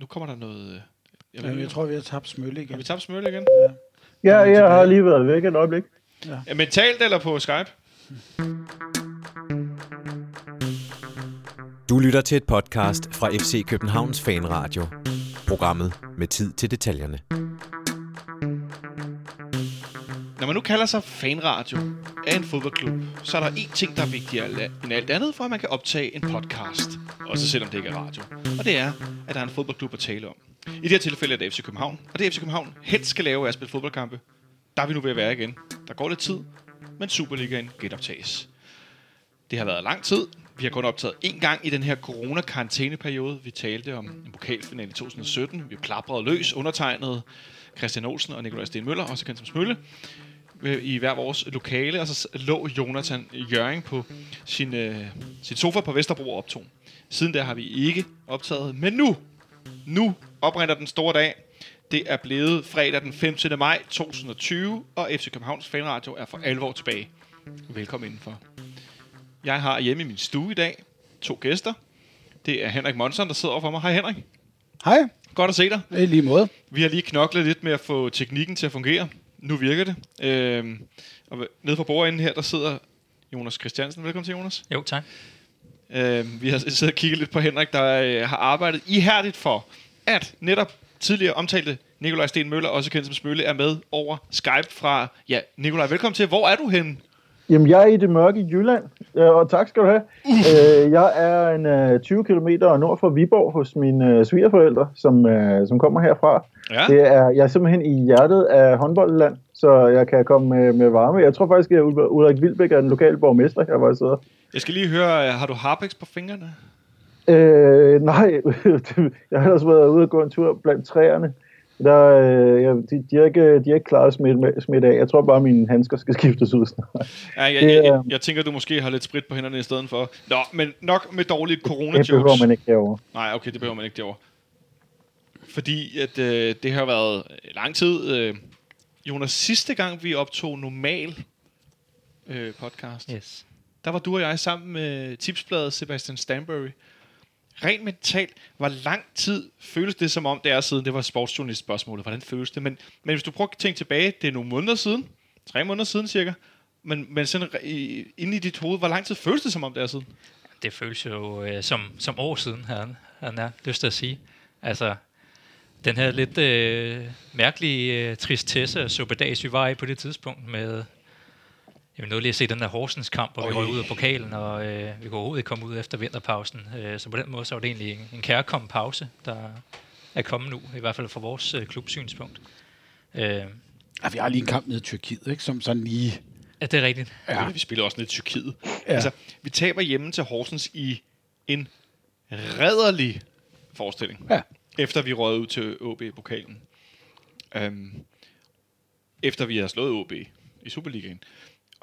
nu kommer der noget... øh, Jeg, Jamen, jeg tror, vi har tabt Smølle igen. Har vi tabt Smølle igen? Ja, Kommer jeg har lige været væk et øjeblik. Ja, mentalt eller på Skype? Du lytter til et podcast fra FC Københavns Fanradio. Programmet med tid til detaljerne. Når man nu kalder sig fanradio af en fodboldklub, så er der én ting, der er vigtigere end alt andet, for at man kan optage en podcast. Også selvom det ikke er radio. Og det er, at der er en fodboldklub at tale om. I det her tilfælde er det FC København. Og det FC København helst skal lave er at spille fodboldkampe. Der er vi nu ved at være igen. Der går lidt tid, men Superligaen genoptages. Det har været lang tid. Vi har kun optaget én gang i den her corona-karantæneperiode. Vi talte om en pokalfinale i 2017. Vi plaprede løs, undertegnet Christian Olsen og Nikolaj Sten Møller, også kendt som Smølle, øh, i hver vores lokale, og så lå Jonathan Jørgen på sin, øh, sin sofa på Vesterbro og optog. Siden da har vi ikke optaget, men nu, nu oprinder den store dag. Det er blevet fredag den 15. maj 2020, og FC Københavns Fanradio er for alvor tilbage. Velkommen indenfor. Jeg har hjemme i min stue i dag to gæster. Det er Henrik Monson, der sidder overfor mig. Hej Henrik. Hej, Godt at se dig. i lige måde. Vi har lige knoklet lidt med at få teknikken til at fungere. Nu virker det. Øhm, og nede på bordenden her, der sidder Jonas Christiansen. Velkommen til, Jonas. Jo, tak. Øhm, vi har siddet og kigget lidt på Henrik, der øh, har arbejdet ihærdigt for, at netop tidligere omtalte Nikolaj Sten Møller, også kendt som Smølle, er med over Skype fra... Ja, Nikolaj, velkommen til. Hvor er du henne? Jamen, jeg er i det mørke Jylland, øh, og tak skal du have. Øh, jeg er en øh, 20 km nord for Viborg hos mine øh, svigerforældre, som, øh, som kommer herfra. Ja. Det er, jeg er simpelthen i hjertet af håndboldland, så jeg kan komme med, med varme. Jeg tror faktisk, at Ulrik Vilbæk er den lokale borgmester her, hvor jeg sidder. Jeg skal lige høre, øh, har du harpex på fingrene? Øh, nej, jeg har ellers været ude og gå en tur blandt træerne. Der, øh, jeg, de, de, har ikke, de har ikke klaret smidt, med- smidt af. Jeg tror bare, at mine handsker skal skiftes ud snart. Ja, jeg, Det jeg, jeg, jeg tænker, du måske har lidt sprit på hænderne i stedet for. Nå, men nok med dårlige Det behøver man ikke herovre. Nej, okay, det behøver man ikke derovre. Fordi at, øh, det har været lang tid. Øh, Jonas, sidste gang vi optog normal øh, podcast, Yes. der var du og jeg sammen med tipsbladet Sebastian Stanbury. Rent mentalt, hvor lang tid føles det som om, det er siden, det var sportsjournalist spørgsmålet, hvordan føles det? Men, men hvis du prøver at tænke tilbage, det er nogle måneder siden, tre måneder siden cirka, men, men sådan i, inde i dit hoved, hvor lang tid føles det som om, det er siden? Det føles jo øh, som, som år siden, havde han, er lyst til at sige. Altså, den her lidt øh, mærkelige øh, tristesse og suppedags, vi var i på det tidspunkt med... Jeg nåede lige at se den der Horsens kamp, hvor vi Oj. røg ud af pokalen, og øh, vi kunne overhovedet ikke komme ud efter vinterpausen. Øh, så på den måde så var det egentlig en, en kærkommen pause, der er kommet nu, i hvert fald fra vores øh, klubsynspunkt. Øh, Ja, vi har lige en kamp nede i Tyrkiet, ikke? som sådan lige... er det rigtigt? Ja. Vi spiller også lidt i Tyrkiet. Ja. Ja. Altså, vi taber hjemme til Horsens i en redderlig forestilling. Ja. Efter vi røg ud til i pokalen. Um, efter vi har slået OB i Superligaen.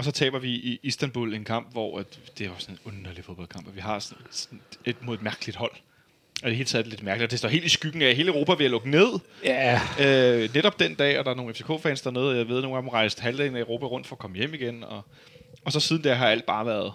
Og så taber vi i Istanbul en kamp, hvor at, det var sådan en underlig fodboldkamp, og vi har sådan, sådan et mod et mærkeligt hold. Og det hele taget lidt mærkeligt. Og det står helt i skyggen af, hele Europa er ved at lukke ned. Ja, Øh, netop den dag, og der er nogle FCK-fans dernede, jeg ved, at nogle af dem rejst halvdelen af Europa rundt for at komme hjem igen, og, og så siden der har alt bare været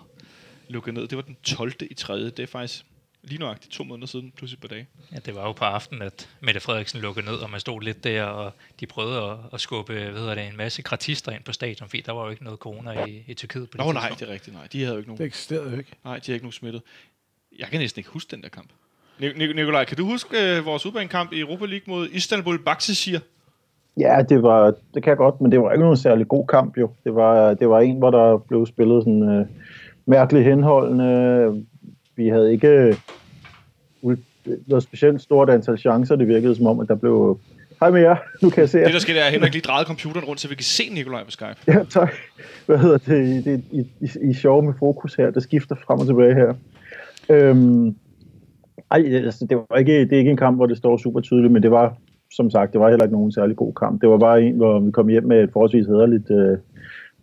lukket ned. Det var den 12. i 3. Det er faktisk lige nøjagtigt to måneder siden, plus et par dage. Ja, det var jo på aftenen, at Mette Frederiksen lukkede ned, og man stod lidt der, og de prøvede at, at skubbe hvad hedder det, en masse gratister ind på stadion, fordi der var jo ikke noget corona i, i Tyrkiet på det Nå nej, det er rigtigt. Nej, de havde jo ikke det nogen, eksisterede jo ikke. nej, de havde ikke nogen smittet. Jeg kan næsten ikke huske den der kamp. Nik- Nik- Nikolaj, kan du huske øh, vores udbanekamp i Europa League mod Istanbul Baksehir? Ja, det var, det kan jeg godt, men det var ikke nogen særlig god kamp jo. Det var, det var en, hvor der blev spillet sådan øh, mærkeligt henholdende. Vi havde ikke øh, noget specielt stort antal chancer. Det virkede som om, at der blev... Hej med jer, nu kan jeg se jer. Det, der sker, det er, at Henrik lige drejede computeren rundt, så vi kan se Nikolaj på Skype. Ja, tak. Hvad hedder det? det I, i, I sjov med fokus her. Det skifter frem og tilbage her. Øhm, ej, altså, det, var ikke, det er ikke en kamp, hvor det står super tydeligt, men det var, som sagt, det var heller ikke nogen særlig god kamp. Det var bare en, hvor vi kom hjem med et forholdsvis hederligt øh,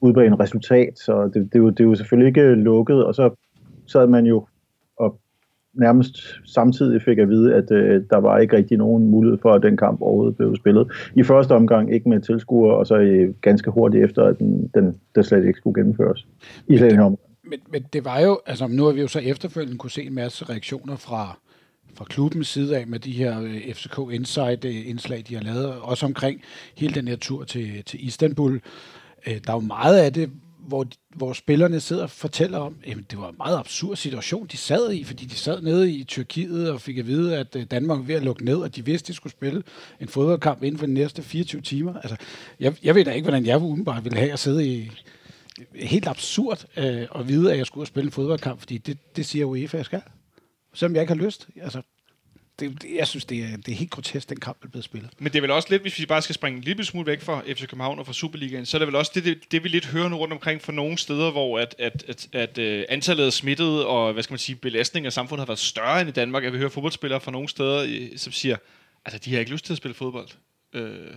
udbredt resultat, så det, det, jo, det er jo selvfølgelig ikke lukket, og så sad man jo nærmest samtidig fik at vide, at øh, der var ikke rigtig nogen mulighed for, at den kamp overhovedet blev spillet. I første omgang ikke med tilskuere, og så øh, ganske hurtigt efter, at den, den, den slet ikke skulle gennemføres. I den her omgang. Men, men det var jo, altså nu har vi jo så efterfølgende kunne se en masse reaktioner fra, fra klubbens side af med de her øh, FCK Insight-indslag, de har lavet, også omkring hele den her tur til, til Istanbul. Øh, der er jo meget af det, hvor, hvor spillerne sidder og fortæller om, at det var en meget absurd situation, de sad i, fordi de sad nede i Tyrkiet og fik at vide, at øh, Danmark var ved at lukke ned, og de vidste, at de skulle spille en fodboldkamp inden for de næste 24 timer. Altså, jeg, jeg ved da ikke, hvordan jeg udenbart ville have at sidde i øh, helt absurd øh, at vide, at jeg skulle spille en fodboldkamp, fordi det, det siger UEFA, jeg skal. Selvom jeg ikke har lyst. Altså, det, jeg synes, det er, det er helt grotesk, den kamp der blev spillet. Men det er vel også lidt, hvis vi bare skal springe en lille smule væk fra FC København og fra Superligaen, så er det vel også det, det, det vi lidt hører nu rundt omkring fra nogle steder, hvor at, at, at, at at antallet af smittede og hvad skal man sige, belastning af samfundet har været større end i Danmark. At vi hører fodboldspillere fra nogle steder, øh, som siger, altså de har ikke lyst til at spille fodbold. Øh,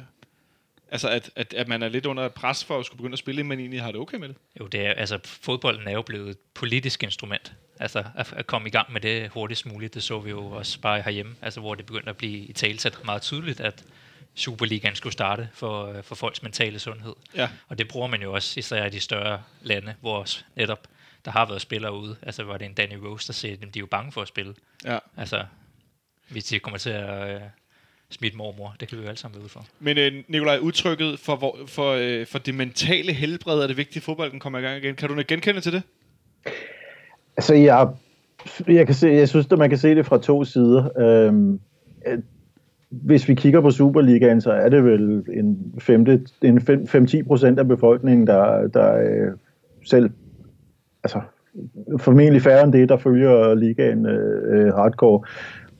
altså at, at, at man er lidt under pres for at skulle begynde at spille, men egentlig har det okay med det. Jo, det er, altså fodbolden er jo blevet et politisk instrument. Altså at, at komme i gang med det hurtigst muligt, det så vi jo også bare herhjemme, altså hvor det begyndte at blive i talsat meget tydeligt, at Superligaen skulle starte for, for folks mentale sundhed. Ja. Og det bruger man jo også især i de større lande, hvor netop der har været spillere ude. Altså var det en Danny Rose, der siger, at de er jo bange for at spille. Ja. Altså, hvis de kommer til at øh, smitte mormor, det kan vi jo alle sammen være ude for. Men øh, Nikolaj, udtrykket for, hvor, for, øh, for det mentale helbred er det vigtigt, at fodbolden kommer i gang igen. Kan du genkende til det? Altså, jeg, jeg, kan se, jeg synes, at man kan se det fra to sider. Øhm, hvis vi kigger på Superligaen, så er det vel en, femte, en 5-10 procent af befolkningen, der, der øh, selv, altså formentlig færre end det, der følger ligaen øh, hardcore,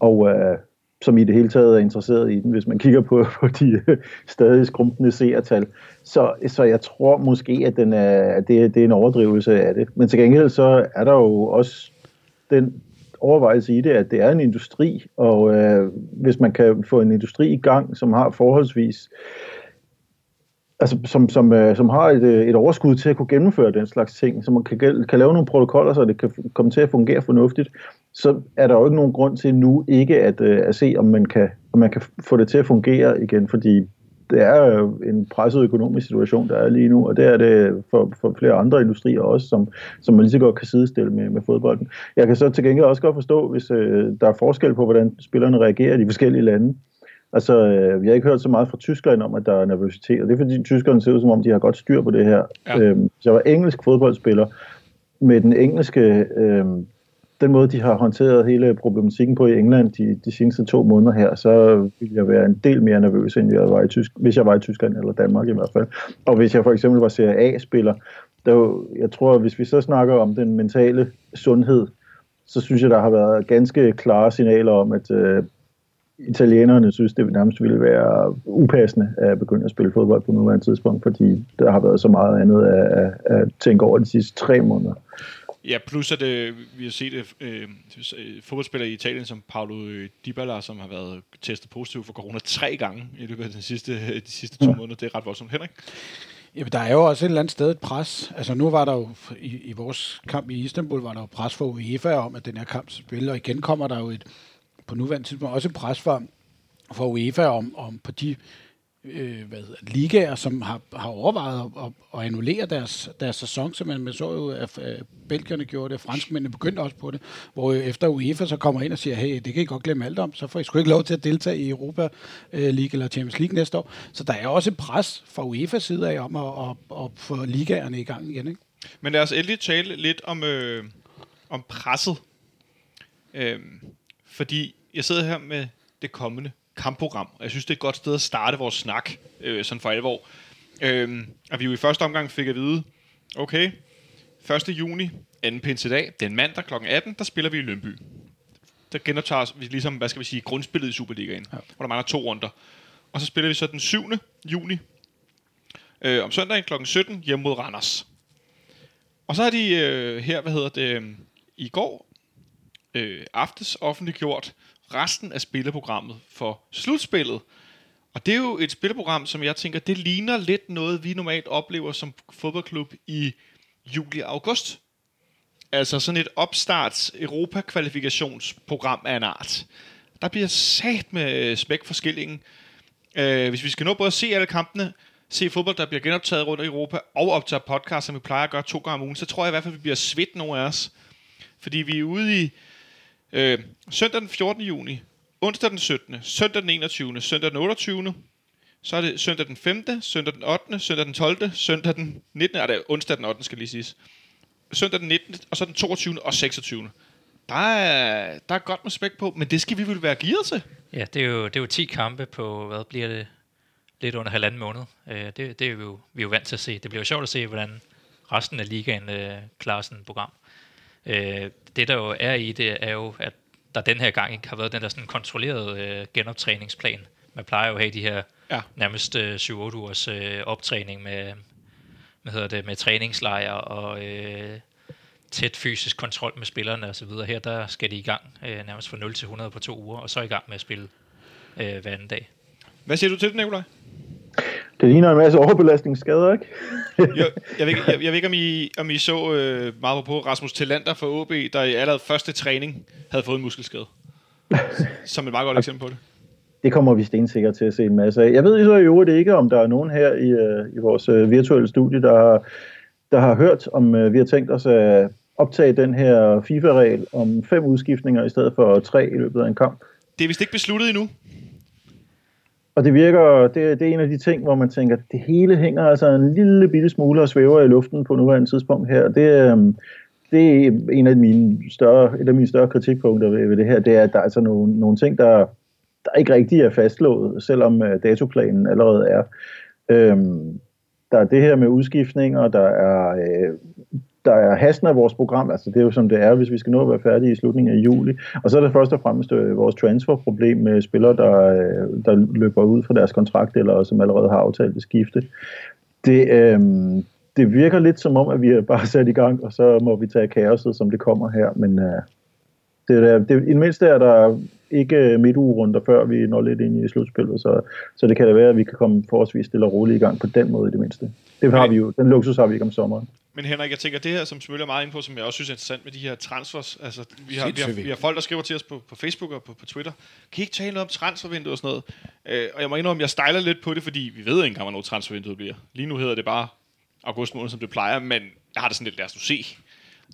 og øh, som i det hele taget er interesseret i den, hvis man kigger på, på de øh, stadig skrumpende seertal. Så, så jeg tror måske, at den er, det, det er en overdrivelse af det. Men til gengæld så er der jo også den overvejelse i det, at det er en industri, og øh, hvis man kan få en industri i gang, som har forholdsvis altså, som, som, øh, som har et, øh, et overskud til at kunne gennemføre den slags ting, så man kan, kan lave nogle protokoller, så det kan komme til at fungere fornuftigt, så er der jo ikke nogen grund til nu ikke at, øh, at se, om man, kan, om man kan få det til at fungere igen, fordi det er jo en presset økonomisk situation, der er lige nu, og det er det for, for flere andre industrier også, som, som man lige så godt kan sidestille med, med fodbolden. Jeg kan så til gengæld også godt forstå, hvis øh, der er forskel på, hvordan spillerne reagerer i de forskellige lande. Altså, øh, vi har ikke hørt så meget fra Tyskland om, at der er nervøsitet, og det er fordi tyskerne ser ud som om, de har godt styr på det her. Ja. Øhm, så jeg var engelsk fodboldspiller med den engelske, øhm, den måde, de har håndteret hele problematikken på i England de, de seneste to måneder her, så ville jeg være en del mere nervøs, end jeg var i Tysk, hvis jeg var i Tyskland eller Danmark i hvert fald. Og hvis jeg for eksempel var Serie A-spiller, der jeg tror, hvis vi så snakker om den mentale sundhed, så synes jeg, der har været ganske klare signaler om, at øh, italienerne synes, det nærmest ville være upassende at begynde at spille fodbold på nuværende tidspunkt, fordi der har været så meget andet at, at tænke over de sidste tre måneder. Ja, plus at øh, vi har set øh, øh fodboldspillere i Italien som Paolo Dybala, som har været testet positiv for corona tre gange i løbet af den sidste, de sidste to måneder. Det er ret voldsomt. Henrik? Jamen, der er jo også et eller andet sted et pres. Altså, nu var der jo i, i vores kamp i Istanbul, var der jo pres for UEFA om, at den her kamp spiller, og igen kommer der jo et, på nuværende tidspunkt også et pres for, for UEFA om, om på de øh, hvad hedder, ligaer, som har, har overvejet at, at, at annullere deres, deres sæson, så man, man så jo, at, belgierne gjorde det, franskmændene begyndte også på det, hvor efter UEFA så kommer ind og siger, hey, det kan I godt glemme alt om, så får I sgu ikke lov til at deltage i Europa øh, League eller Champions League næste år. Så der er også et pres fra UEFA's side af om at, at, at få ligaerne i gang igen. Ikke? Men lad os endelig tale lidt om, øh, om presset. Øh, fordi jeg sidder her med det kommende kampprogram, og jeg synes, det er et godt sted at starte vores snak, øh, sådan for alvor. Øh, at vi jo i første omgang fik at vide, okay, 1. juni, anden pinsedag, den mandag kl. 18, der spiller vi i Lønby. Der genoptager vi ligesom, hvad skal vi sige, grundspillet i Superligaen, ja. hvor der mangler to runder. Og så spiller vi så den 7. juni, øh, om søndagen kl. 17, hjemme mod Randers. Og så har de øh, her, hvad hedder det, øh, i går øh, aftes offentliggjort resten af spilleprogrammet for slutspillet. Og det er jo et spilleprogram, som jeg tænker, det ligner lidt noget, vi normalt oplever som fodboldklub i juli og august. Altså sådan et opstarts Europa-kvalifikationsprogram af en art. Der bliver sat med smæk for skillingen. Øh, hvis vi skal nå både at se alle kampene, se fodbold, der bliver genoptaget rundt i Europa, og optage podcast, som vi plejer at gøre to gange om ugen, så tror jeg i hvert fald, at vi bliver svedt nogle af os. Fordi vi er ude i Øh, søndag den 14. juni, onsdag den 17., søndag den 21., søndag den 28., så er det søndag den 5., søndag den 8., søndag den 12., søndag den 19., er det onsdag den 8. skal lige siges. Søndag den 19., og så den 22. og 26. Der er, der er godt med spæk på, men det skal vi vel være gearet til. Ja, det er, jo, det er jo 10 kampe på, hvad bliver det, lidt under halvanden måned. Øh, det, det er vi jo, vi er jo vant til at se. Det bliver jo sjovt at se, hvordan resten af ligaen øh, klarer sådan et program. Øh, det der jo er i det, er jo, at der den her gang ikke har været den der sådan kontrollerede øh, genoptræningsplan. Man plejer jo at have de her Ja. nærmest øh, 7-8 ugers øh, optræning med, hvad hedder det, med træningslejre og øh, tæt fysisk kontrol med spillerne osv. Her der skal de i gang øh, nærmest fra 0 til 100 på to uger, og så i gang med at spille øh, hver anden dag. Hvad siger du til det, Nikolaj? Det ligner en masse overbelastningsskader, ikke? jeg, jeg, ved, ikke- jeg, jeg ved ikke, om I, om I så øh, meget på Rasmus Tillander fra OB, der i allerede første træning havde fået en muskelskade. Som et meget godt eksempel på det. Det kommer vi stensikkert til at se en masse af. Jeg ved så i øvrigt ikke, om der er nogen her i, øh, i vores øh, virtuelle studie, der har, der har hørt, om øh, vi har tænkt os at optage den her FIFA-regel om fem udskiftninger i stedet for tre i løbet af en kamp. Det er vist ikke besluttet endnu. Og det virker, det, det er en af de ting, hvor man tænker, det hele hænger altså en lille bitte smule og svæver i luften på nuværende tidspunkt her. Det, øhm, det er en af mine større, et af mine større kritikpunkter ved, ved det her, det er, at der er altså nogle, nogle ting, der, der ikke rigtig er fastlået, selvom øh, datoplanen allerede er. Øhm, der er det her med udskiftninger, der er, øh, der er hasten af vores program, altså det er jo som det er, hvis vi skal nå at være færdige i slutningen af juli. Og så er der først og fremmest øh, vores transferproblem med spillere, der, øh, der løber ud fra deres kontrakt, eller som allerede har aftalt at skifte. Det, øh, det virker lidt som om, at vi er bare sat i gang, og så må vi tage kaoset, som det kommer her, men øh, det, er, det, i det mindste er der ikke midtugerunder, før vi når lidt ind i slutspillet, så, så det kan da være, at vi kan komme forholdsvis stille og roligt i gang på den måde i det mindste. Det har vi jo, den luksus har vi ikke om sommeren. Men Henrik, jeg tænker, det her, som Smølle er meget inde på, som jeg også synes er interessant med de her transfers, altså vi har, vi har, vi har folk, der skriver til os på, på Facebook og på, på Twitter, kan I ikke tale noget om transfervinduet og sådan noget? Øh, og jeg må indrømme, jeg stejler lidt på det, fordi vi ved ikke engang, hvornår transfervinduet bliver. Lige nu hedder det bare august måned, som det plejer, men jeg har det sådan lidt, lad os nu se.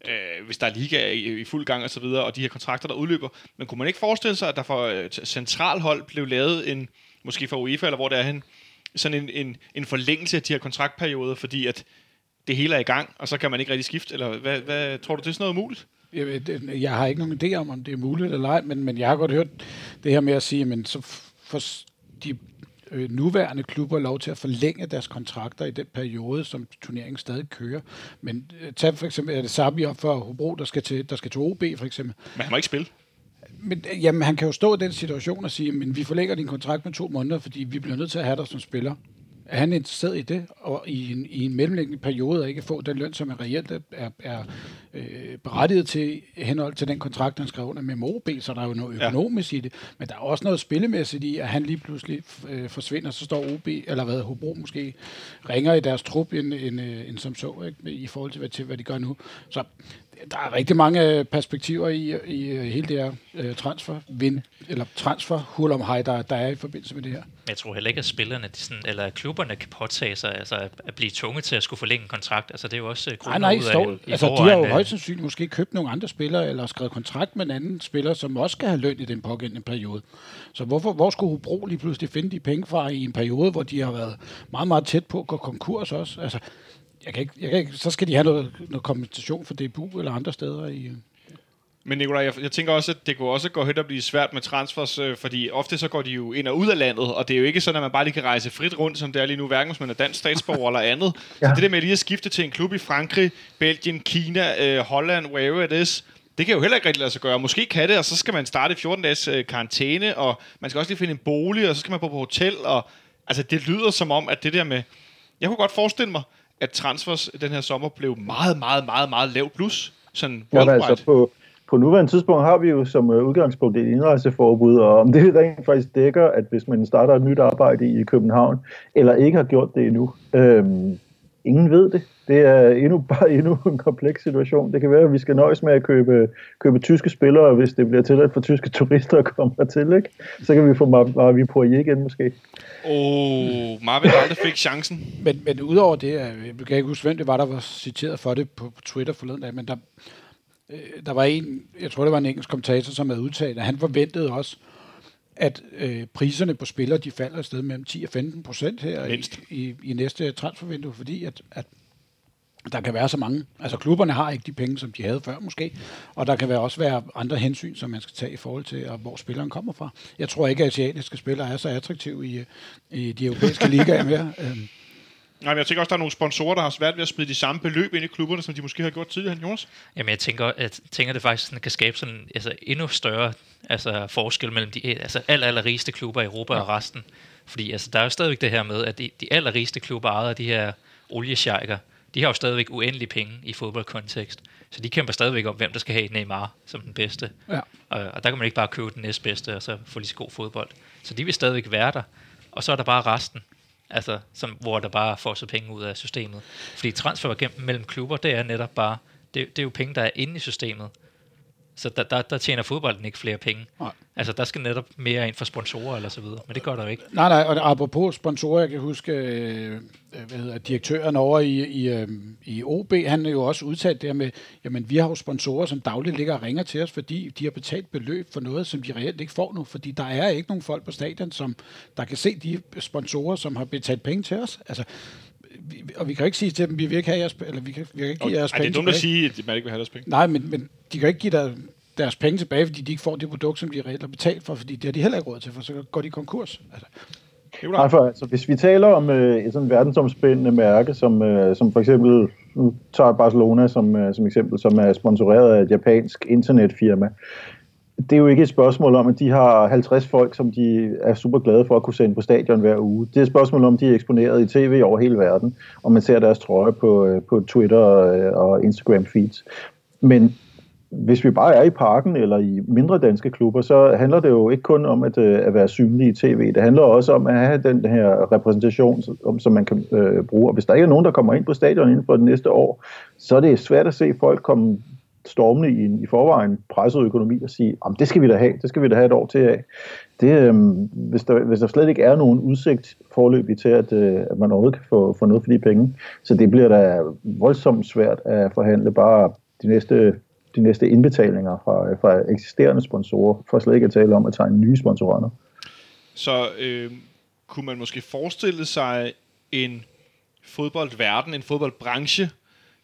Øh, hvis der er liga i, i fuld gang og så videre, og de her kontrakter, der udløber. Men kunne man ikke forestille sig, at der for øh, centralhold blev lavet en, måske for UEFA, eller hvor det er hen, sådan en, en, en forlængelse af de her kontraktperioder, fordi at det hele er i gang, og så kan man ikke rigtig skifte, eller hvad, hvad tror du, det er sådan noget muligt? Jeg, ved, jeg har ikke nogen idé om, om det er muligt eller ej, men, men jeg har godt hørt det her med at sige, men så for, de øh, nuværende klubber lov til at forlænge deres kontrakter i den periode, som turneringen stadig kører. Men øh, tag for eksempel, er det Sabi for Hobro, der skal til, der skal til OB for eksempel. Men han må ikke spille. Men øh, jamen, han kan jo stå i den situation og sige, men vi forlænger din kontrakt med to måneder, fordi vi bliver nødt til at have dig som spiller. Er han interesseret i det, og i en, i en mellemliggende periode, og ikke få den løn, som er reelt er, er øh, berettiget til henhold til den kontrakt, han skrev under med MOB, så der er jo noget Ja. økonomisk i det. Men der er også noget spillemæssigt i, at han lige pludselig øh, forsvinder, så står OB, eller hvad, Hobro måske, ringer i deres trup end, end, øh, end som så, ikke? i forhold til hvad, til, hvad de gør nu. Så der er rigtig mange øh, perspektiver i, i øh, hele det her øh, transfer vind, eller transfer hurlumhej, der, der er i forbindelse med det her. Jeg tror heller ikke, at spillerne, de sådan, eller klubberne kan påtage sig altså, at, blive tvunget til at skulle forlænge en kontrakt. Altså, det er jo også uh, Nej, nej, ud af står, i altså, de har jo øh, højst sandsynligt måske købt nogle andre spillere, eller skrevet kontrakt med en anden spiller, som også skal have løn i den pågældende periode. Så hvorfor, hvor skulle Hobro lige pludselig finde de penge fra i en periode, hvor de har været meget, meget tæt på at gå konkurs også? Altså, jeg kan ikke, jeg kan ikke, så skal de have noget, noget kompensation for DBU eller andre steder i... Men Nikolaj, jeg, jeg tænker også, at det kunne også gå hen og blive svært med transfers, øh, fordi ofte så går de jo ind og ud af landet, og det er jo ikke sådan, at man bare lige kan rejse frit rundt, som det er lige nu, hverken hvis man er dansk statsborger eller andet. Ja. Så det der med lige at skifte til en klub i Frankrig, Belgien, Kina, øh, Holland, wherever it is, det kan jo heller ikke rigtig lade sig gøre. Måske kan det, og så skal man starte i 14 dages øh, karantæne, og man skal også lige finde en bolig, og så skal man bo på hotel, og altså det lyder som om, at det der med... Jeg kunne godt forestille mig, at transfers den her sommer blev meget, meget, meget, meget lavt plus. Sådan worldwide. altså på, på nuværende tidspunkt har vi jo som uh, udgangspunkt et indrejseforbud, og om det rent faktisk dækker, at hvis man starter et nyt arbejde i København, eller ikke har gjort det endnu, øhm, ingen ved det. Det er endnu, bare endnu en kompleks situation. Det kan være, at vi skal nøjes med at købe, købe tyske spillere, hvis det bliver tilladt for tyske turister at komme hertil, ikke? Så kan vi få Mar- Marvi Poirier igen måske. Åh, Marvin aldrig fik chancen. Men, men udover det, øh, jeg kan ikke huske, hvem det var, der var citeret for det på, på Twitter forleden dag, men der, øh, der var en, jeg tror det var en engelsk kommentator, som havde udtalt, at han forventede også, at øh, priserne på spillere, de falder et sted mellem 10 og 15 procent her i, i, i næste transfervindue, fordi at, at der kan være så mange. Altså klubberne har ikke de penge, som de havde før måske, og der kan være også være andre hensyn, som man skal tage i forhold til, og hvor spilleren kommer fra. Jeg tror ikke, at asiatiske spillere er så attraktive i, i de europæiske ligaer mere. Øhm, Nej, men jeg tænker også, der er nogle sponsorer, der har svært ved at smide de samme beløb ind i klubberne, som de måske har gjort tidligere, Jonas. Jamen, jeg tænker, at tænker det faktisk sådan, kan skabe sådan altså, endnu større altså, forskel mellem de altså, aller, aller rigeste klubber i Europa ja. og resten. Fordi altså, der er jo stadigvæk det her med, at de, de aller rigeste klubber ejet af de her oliesjejker, de har jo stadigvæk uendelige penge i fodboldkontekst. Så de kæmper stadigvæk om, hvem der skal have Neymar som den bedste. ja. Og, og der kan man ikke bare købe den næstbedste, og så få lige så god fodbold. Så de vil stadigvæk være der. Og så er der bare resten, altså, som, hvor der bare får så penge ud af systemet. Fordi transfer gennem mellem klubber, det er netop bare, det, det er jo penge, der er inde i systemet. Så der, der, der tjener fodbolden ikke flere penge. Nej. Altså, der skal netop mere ind for sponsorer eller så videre. Men det gør der jo ikke. Nej, nej, og apropos sponsorer, jeg kan huske, øh, hvad hedder, direktøren over i, i, øh, i OB, han er jo også udtalt der med, jamen vi har jo sponsorer, som dagligt ligger og ringer til os, fordi de har betalt beløb for noget, som de reelt ikke får nu, fordi der er ikke nogen folk på stadion, som der kan se de sponsorer, som har betalt penge til os. Altså, vi, og vi kan jo ikke sige til dem, vi vil ikke have jeres, eller vi kan, vi kan ikke give jeres Ej, det penge er dumt at sige, at man ikke vil have deres penge. Nej, men, men de kan ikke give der, deres penge tilbage, fordi de ikke får det produkt, som de reelt har betalt for, fordi det har de heller ikke råd til, for så går de konkurs. Altså, Nej, for altså, hvis vi taler om øh, et sådan verdensomspændende mærke, som, øh, som for eksempel, nu tager jeg Barcelona som, øh, som eksempel, som er sponsoreret af et japansk internetfirma, det er jo ikke et spørgsmål om, at de har 50 folk, som de er super glade for at kunne sende på stadion hver uge. Det er et spørgsmål om, at de er eksponeret i tv over hele verden, og man ser deres trøje på, øh, på Twitter øh, og Instagram feeds. Men hvis vi bare er i parken eller i mindre danske klubber, så handler det jo ikke kun om at, øh, at være synlig i tv. Det handler også om at have den her repræsentation, som, som man kan øh, bruge. Og hvis der ikke er nogen, der kommer ind på stadion inden for det næste år, så er det svært at se folk komme stormende i en i forvejen presset økonomi og sige, om det skal vi da have, det skal vi da have et år til af. Det, øh, hvis, der, hvis der slet ikke er nogen udsigt forløbig til, at, øh, at man overhovedet kan få, få noget for de penge, så det bliver da voldsomt svært at forhandle bare de næste de næste indbetalinger fra, fra eksisterende sponsorer, for slet ikke at tale om at tegne nye sponsorer. Så øh, kunne man måske forestille sig en fodboldverden, en fodboldbranche,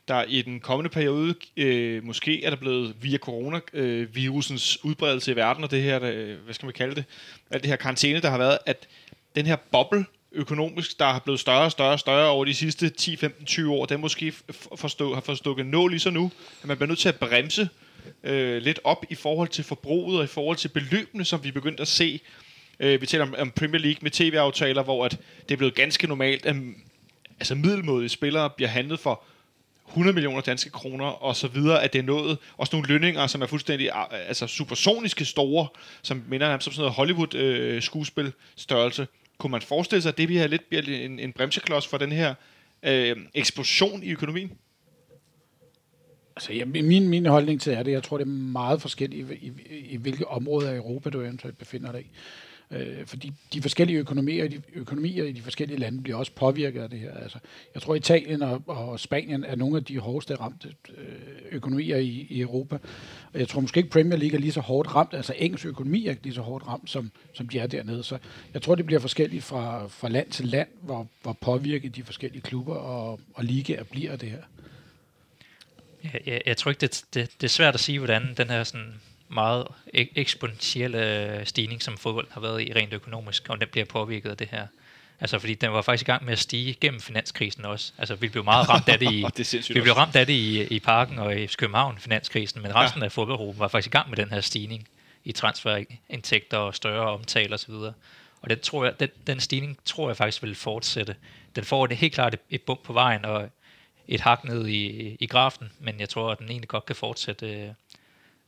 der i den kommende periode, øh, måske er der blevet via coronavirusens øh, udbredelse i verden, og det her, øh, hvad skal man kalde det, alt det her karantæne, der har været, at den her boble økonomisk, der har blevet større og større og større over de sidste 10, 15, 20 år, den måske forstå, har forstukket nål i sig nu, at man bliver nødt til at bremse øh, lidt op i forhold til forbruget og i forhold til beløbene, som vi er begyndt at se. Øh, vi taler om, om Premier League med tv-aftaler, hvor at det er blevet ganske normalt, at altså middelmodige spillere bliver handlet for 100 millioner danske kroner og så videre, at det er nået. Også nogle lønninger, som er fuldstændig ah, altså supersoniske store, som minder om som sådan noget Hollywood-skuespil øh, størrelse. Kunne man forestille sig, at det bliver lidt bliver en, en bremseklods for den her øh, eksplosion i økonomien? Altså, ja, min, min holdning til er det, jeg tror, det er meget forskelligt i, i, i hvilke områder af Europa, du eventuelt befinder dig i. Øh, fordi de forskellige økonomier, de økonomier i de forskellige lande bliver også påvirket af det her. Altså, jeg tror, Italien og, og Spanien er nogle af de hårdeste ramte øh, økonomier i, i Europa. Og jeg tror måske ikke, Premier League er lige så hårdt ramt, altså engelsk økonomi er ikke lige så hårdt ramt, som, som de er dernede. Så jeg tror, det bliver forskelligt fra, fra land til land, hvor, hvor påvirket de forskellige klubber og, og ligaer bliver af det her. Jeg, jeg, jeg tror ikke, det, det, det er svært at sige, hvordan den her sådan meget ek- eksponentielle stigning, som fodbold har været i rent økonomisk, om den bliver påvirket af det her. Altså, fordi den var faktisk i gang med at stige gennem finanskrisen også. Altså, vi blev meget ramt af det i, Det vi blev også. ramt af det i, i parken og i København, finanskrisen, men resten ja. af fodboldgruppen var faktisk i gang med den her stigning i transferindtægter og større omtale osv. Og den, tror jeg, den, den stigning tror jeg faktisk vil fortsætte. Den får det helt klart et, et bump på vejen og et hak ned i, i grafen, men jeg tror, at den egentlig godt kan fortsætte, øh,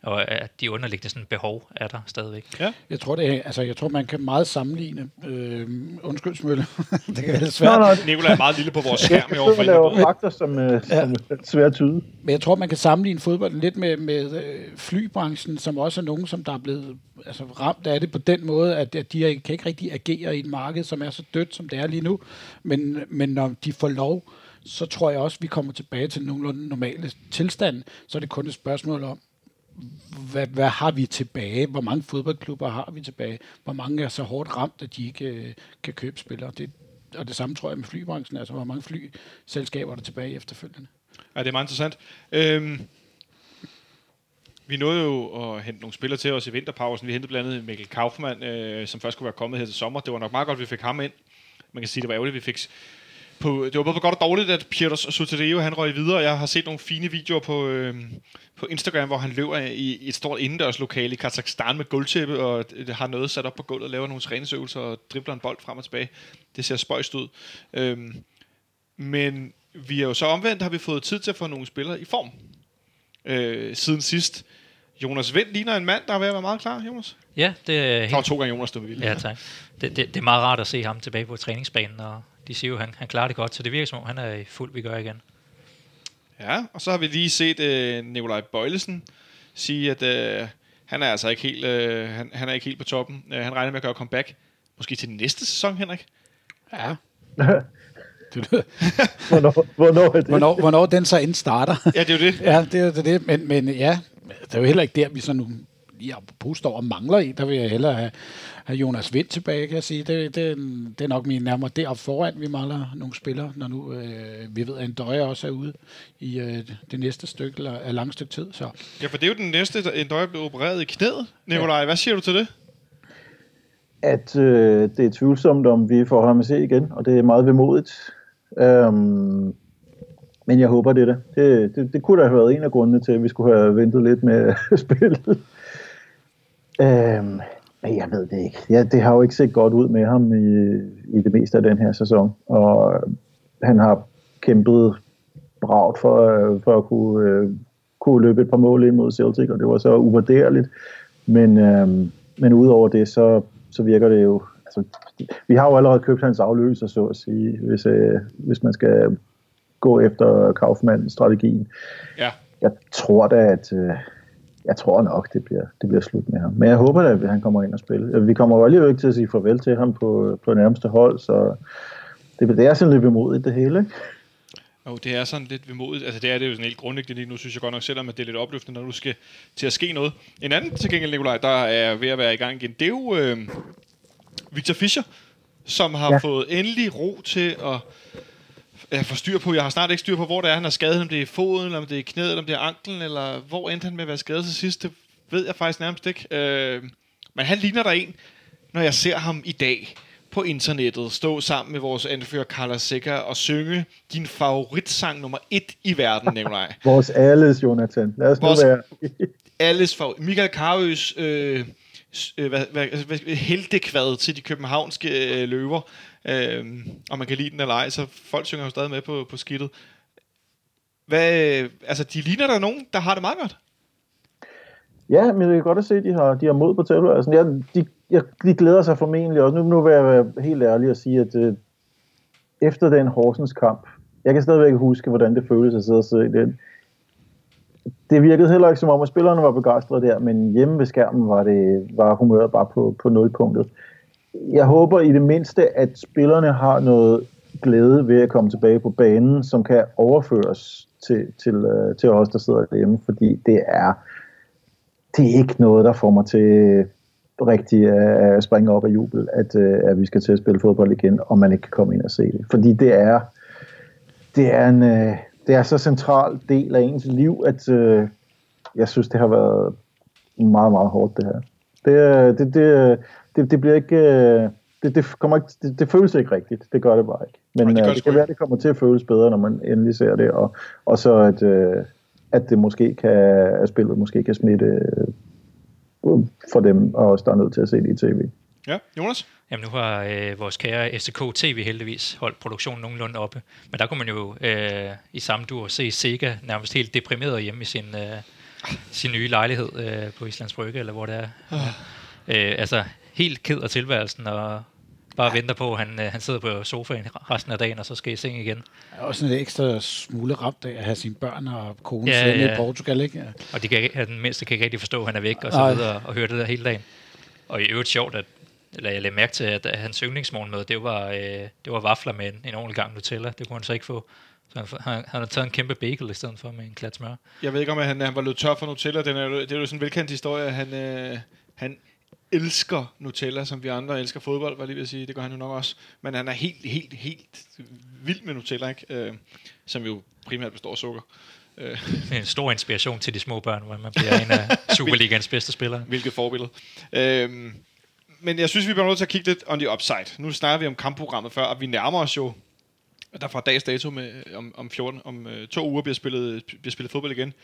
og at de underliggende sådan behov er der stadigvæk. Ja. Jeg tror, det er, altså, jeg tror, man kan meget sammenligne... Øh, undskyld, Smølle. det kan være svært. Nå, nå, Nikolaj er meget lille på vores skærm i jeg år. og laver fakta, som, øh, som er svært at tyde. Men jeg tror, man kan sammenligne fodbolden lidt med, med øh, flybranchen, som også er nogen, som der er blevet altså, ramt af det på den måde, at, at de kan ikke rigtig agere i et marked, som er så dødt, som det er lige nu. Men, men når de får lov, så tror jeg også, vi kommer tilbage til nogenlunde normale tilstand. Så er det kun et spørgsmål om, hvad, hvad har vi tilbage? Hvor mange fodboldklubber har vi tilbage? Hvor mange er så hårdt ramt, at de ikke øh, kan købe spillere? Det, og det samme tror jeg med flybranchen. Altså, hvor mange flyselskaber er der tilbage efterfølgende? Ja, det er meget interessant. Øhm, vi nåede jo at hente nogle spillere til os i vinterpausen. Vi hentede blandt andet Mikkel Kaufmann, øh, som først skulle være kommet her til sommer. Det var nok meget godt, at vi fik ham ind. Man kan sige, det var ærgerligt, at vi fik på, det var både på godt og dårligt, at Piotr Soterio, han røg videre. Jeg har set nogle fine videoer på, øh, på Instagram, hvor han løber i et stort indendørslokale i Kazakhstan med gulvtæppe, og har noget sat op på gulvet, laver nogle træningsøvelser og dribler en bold frem og tilbage. Det ser spøjst ud. Øhm, men vi er jo så omvendt, har vi fået tid til at få nogle spillere i form. Øh, siden sidst. Jonas Vind ligner en mand, der er ved at være meget klar, Jonas. Ja, det er Der var helt... to gange Jonas, du ville. Ja, tak. Det, det, det er meget rart at se ham tilbage på træningsbanen, og de siger jo, at han, han klarer det godt, så det virker som om, han er i fuld vi gør igen. Ja, og så har vi lige set øh, Nikolaj Bøjlesen sige, at øh, han er altså ikke helt, øh, han, han er ikke helt på toppen. Øh, han regner med at gøre comeback. Måske til næste sæson, Henrik? Ja. Hvornår, hvornår er det? hvornår, hvornår den så end starter. Ja, det er jo det. Ja, det er det, det. Men, men ja, det er jo heller ikke der, vi så nu lige apropos står og mangler en. Der vil jeg hellere have, have Jonas Vind tilbage, kan jeg sige. Det, det, det er nok min nærmere deroppe foran, vi mangler nogle spillere, når nu øh, vi ved, at en døje også er ude i øh, det næste stykke, eller er langt stykke tid. Så Ja, for det er jo den næste, der en døje blev opereret i knæet. Nikolaj, hvad siger du til det? at øh, det er tvivlsomt, om vi får ham at se igen, og det er meget vemodigt. Øhm, men jeg håber det er det. det. Det, det kunne da have været en af grundene til, at vi skulle have ventet lidt med spillet. Øhm, men jeg ved det ikke. Ja, det har jo ikke set godt ud med ham i, i det meste af den her sæson, og han har kæmpet bragt for, øh, for at kunne, øh, kunne løbe et par mål ind mod Celtic, og det var så uvurderligt. Men, øhm, men udover det, så, så virker det jo... Altså, vi har jo allerede købt hans afløser, så at sige, hvis, øh, hvis man skal gå efter Kaufmann-strategien. Ja. Jeg tror da, at... Øh, jeg tror nok, det bliver, det bliver slut med ham. Men jeg håber da, at han kommer ind og spiller. Vi kommer jo alligevel ikke til at sige farvel til ham på, på nærmeste hold, så det, det er sådan lidt bemodigt det hele. Ikke? Jo, det er sådan lidt vemodigt. Altså, det er det jo sådan helt grundlæggende lige nu, synes jeg godt nok selv, at det er lidt opløftende, når du skal til at ske noget. En anden til gengæld, Nikolaj, der er ved at være i gang igen, det er jo øh, Victor Fischer, som har. Ja. fået endelig ro til at ja, få styr på. Jeg har snart ikke styr på, hvor det er, han er skadet. Om det er i foden, eller om det er knæet, eller om det er anklen, eller hvor endte han med at være skadet til sidst. Det ved jeg faktisk nærmest ikke. Øh, men han ligner der en, når jeg ser ham i dag på internettet, stå sammen med vores anfører Carla Sikker og synge din favoritsang nummer et i verden, Nikolaj. Vores alles, Jonathan. Lad os nu Vores- være... Alles favorit. Michael Carøs øh, øh, hvad, hvad, hvad, heldekvad til de københavnske øh, løver. Øh, og man kan lide den eller ej, så folk synger jo stadig med på, på skidtet. Hvad, øh, altså, de ligner der nogen, der har det meget godt. Ja, men det er godt at se, at de har, de har mod på tæller. Altså, jeg, de, jeg, de glæder sig formentlig også. Nu, nu vil jeg være helt ærlig og sige, at øh, efter den Horsens kamp, jeg kan stadigvæk huske, hvordan det føltes at sidde og se den. Det virkede heller ikke som om, at spillerne var begejstrede der, men hjemme ved skærmen var, det, var humøret bare på, på nulpunktet. Jeg håber i det mindste, at spillerne har noget glæde ved at komme tilbage på banen, som kan overføres til, til, øh, til os, der sidder derhjemme, fordi det er, det er ikke noget, der får mig til rigtig øh, at springe op af jubel, at, øh, at vi skal til at spille fodbold igen, og man ikke kan komme ind og se det. Fordi det er, det er en, øh, det er så central del af ens liv, at øh, jeg synes, det har været meget, meget hårdt, det her. Det, det, det, det, det bliver ikke... øh, Det, det, kommer ikke, det, det føles ikke rigtigt. Det gør det bare ikke. Men Nej, det øh, det det kan være, det kommer til at føles bedre, når man endelig ser det. Og, og så at, øh, at det måske kan, at spillet måske kan smitte for dem, og os, der er nødt til at se det i tv. Ja, Jonas? Jamen nu har øh, vores kære STK TV heldigvis holdt produktionen nogenlunde oppe. Men der kunne man jo øh, i samme dur se Sega nærmest helt deprimeret hjemme i sin, øh, sin nye lejlighed øh, på Islands Brygge, eller hvor det er. Øh, altså helt ked af tilværelsen, og bare venter på, at han, øh, han sidder på sofaen resten af dagen, og så skal i seng igen. er også en ekstra smule ramt af at have sine børn og kone Ja, ja, ja. ja. i Portugal, ikke? Ja. Og de kan, ikke- den mindste kan ikke rigtig forstå, at han er væk, og så videre, og høre det der hele dagen. Og i øvrigt sjovt, at eller jeg lagde mærke til, at hans yndlingsmorgenmad, det var, øh, det var vafler med en, en ordentlig gang Nutella. Det kunne han så ikke få. Så han, han, han har taget en kæmpe bagel i stedet for med en klat smør. Jeg ved ikke, om han, han var løbet tør for Nutella. Den er, det er jo sådan en velkendt historie. Han, øh, han elsker Nutella, som vi andre elsker fodbold, var lige ved at sige. Det gør han jo nok også. Men han er helt, helt, helt vild med Nutella, ikke? Øh, som jo primært består af sukker. Øh, en stor inspiration til de små børn, hvor man bliver en af Superligans bedste spillere. hvilket forbillede. Øh, men jeg synes, vi bliver nødt til at kigge lidt on the upside. Nu snakker vi om kampprogrammet før, og vi nærmer os jo der fra dags dato med, øh, om, om 14, om øh, to uger bliver spillet, bliver spillet fodbold igen.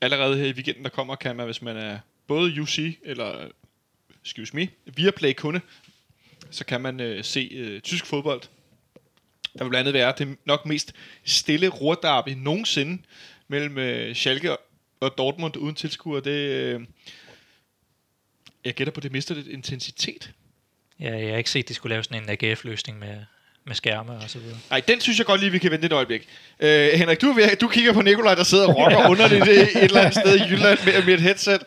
Allerede her i weekenden, der kommer, kan man, hvis man er både UC eller, excuse me, Viaplay kunde, så kan man øh, se øh, tysk fodbold. Der vil blandt andet være det nok mest stille rordarby nogensinde mellem øh, Schalke og Dortmund uden tilskuer. Det, øh, jeg gætter på, det mister lidt intensitet. Ja, jeg har ikke set, at de skulle lave sådan en AGF-løsning med, med skærme og så videre. Nej, den synes jeg godt lige, vi kan vente et øjeblik. Øh, Henrik, du, er du kigger på Nikolaj, der sidder og rocker underligt et, et eller andet sted i Jylland med, med et headset.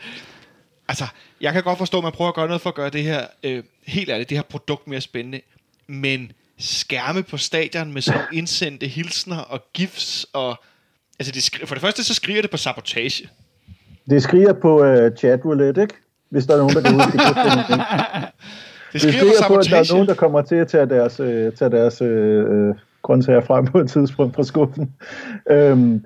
Altså, jeg kan godt forstå, at man prøver at gøre noget for at gøre det her, øh, helt ærligt, det her produkt mere spændende. Men skærme på stadion med sådan indsendte hilsner og gifs og... Altså, det skri- for det første, så skriger det på sabotage. Det skriger på uh, chat roulette, ikke? Hvis der er nogen, der ud i det. Det Det skriger på at der er nogen, der kommer til at tage deres, øh, tage deres øh, øh, grøntsager frem på et tidspunkt fra skuffen. Øhm,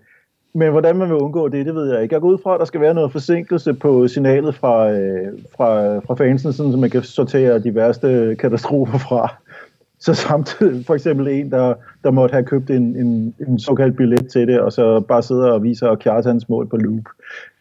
men hvordan man vil undgå det, det ved jeg ikke. Jeg går ud fra, at der skal være noget forsinkelse på signalet fra, øh, fra, fra fansen, sådan, så man kan sortere de værste katastrofer fra. Så samtidig for eksempel en, der, der måtte have købt en, en, en såkaldt billet til det, og så bare sidder og viser hans mål på loop.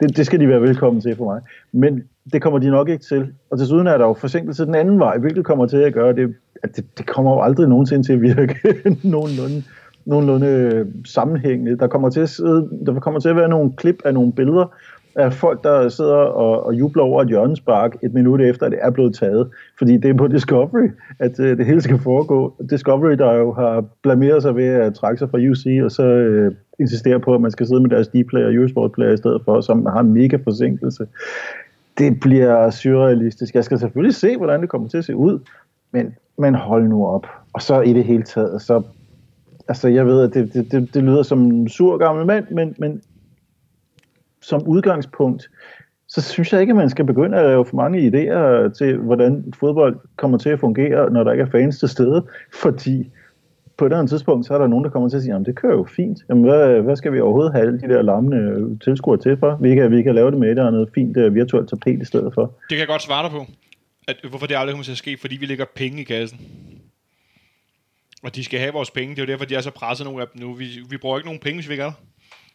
Det, det skal de være velkommen til for mig. Men det kommer de nok ikke til. Og desuden er der jo forsinkelse den anden vej, hvilket kommer til at gøre det, at det, det kommer jo aldrig nogensinde til at virke nogenlunde, nogenlunde øh, sammenhængende. Der kommer, til at sidde, der kommer til at være nogle klip af nogle billeder af folk, der sidder og, og jubler over et hjørnespark et minut efter, at det er blevet taget. Fordi det er på Discovery, at øh, det hele skal foregå. Discovery, der jo har blameret sig ved at trække sig fra UC, og så øh, insisterer på, at man skal sidde med deres D-player og Eurosport-player i stedet for, som har en mega forsinkelse. Det bliver surrealistisk. Jeg skal selvfølgelig se, hvordan det kommer til at se ud, men, men hold nu op. Og så i det hele taget, så altså jeg ved, at det, det, det, det lyder som en sur gammel mand, men, men som udgangspunkt, så synes jeg ikke, at man skal begynde at lave for mange idéer til, hvordan fodbold kommer til at fungere, når der ikke er fans til stede, fordi på et eller andet tidspunkt, så er der nogen, der kommer til at sige, at det kører jo fint. Jamen, hvad, hvad skal vi overhovedet have alle de der larmende øh, tilskuere til for? Vi kan, vi kan lave det med et eller andet fint uh, virtuelt tapet i stedet for. Det kan jeg godt svare dig på. At, hvorfor det aldrig kommer til at ske, fordi vi lægger penge i kassen. Og de skal have vores penge. Det er jo derfor, de er så presset nogle af dem nu. Vi, vi bruger ikke nogen penge, hvis vi ikke er der.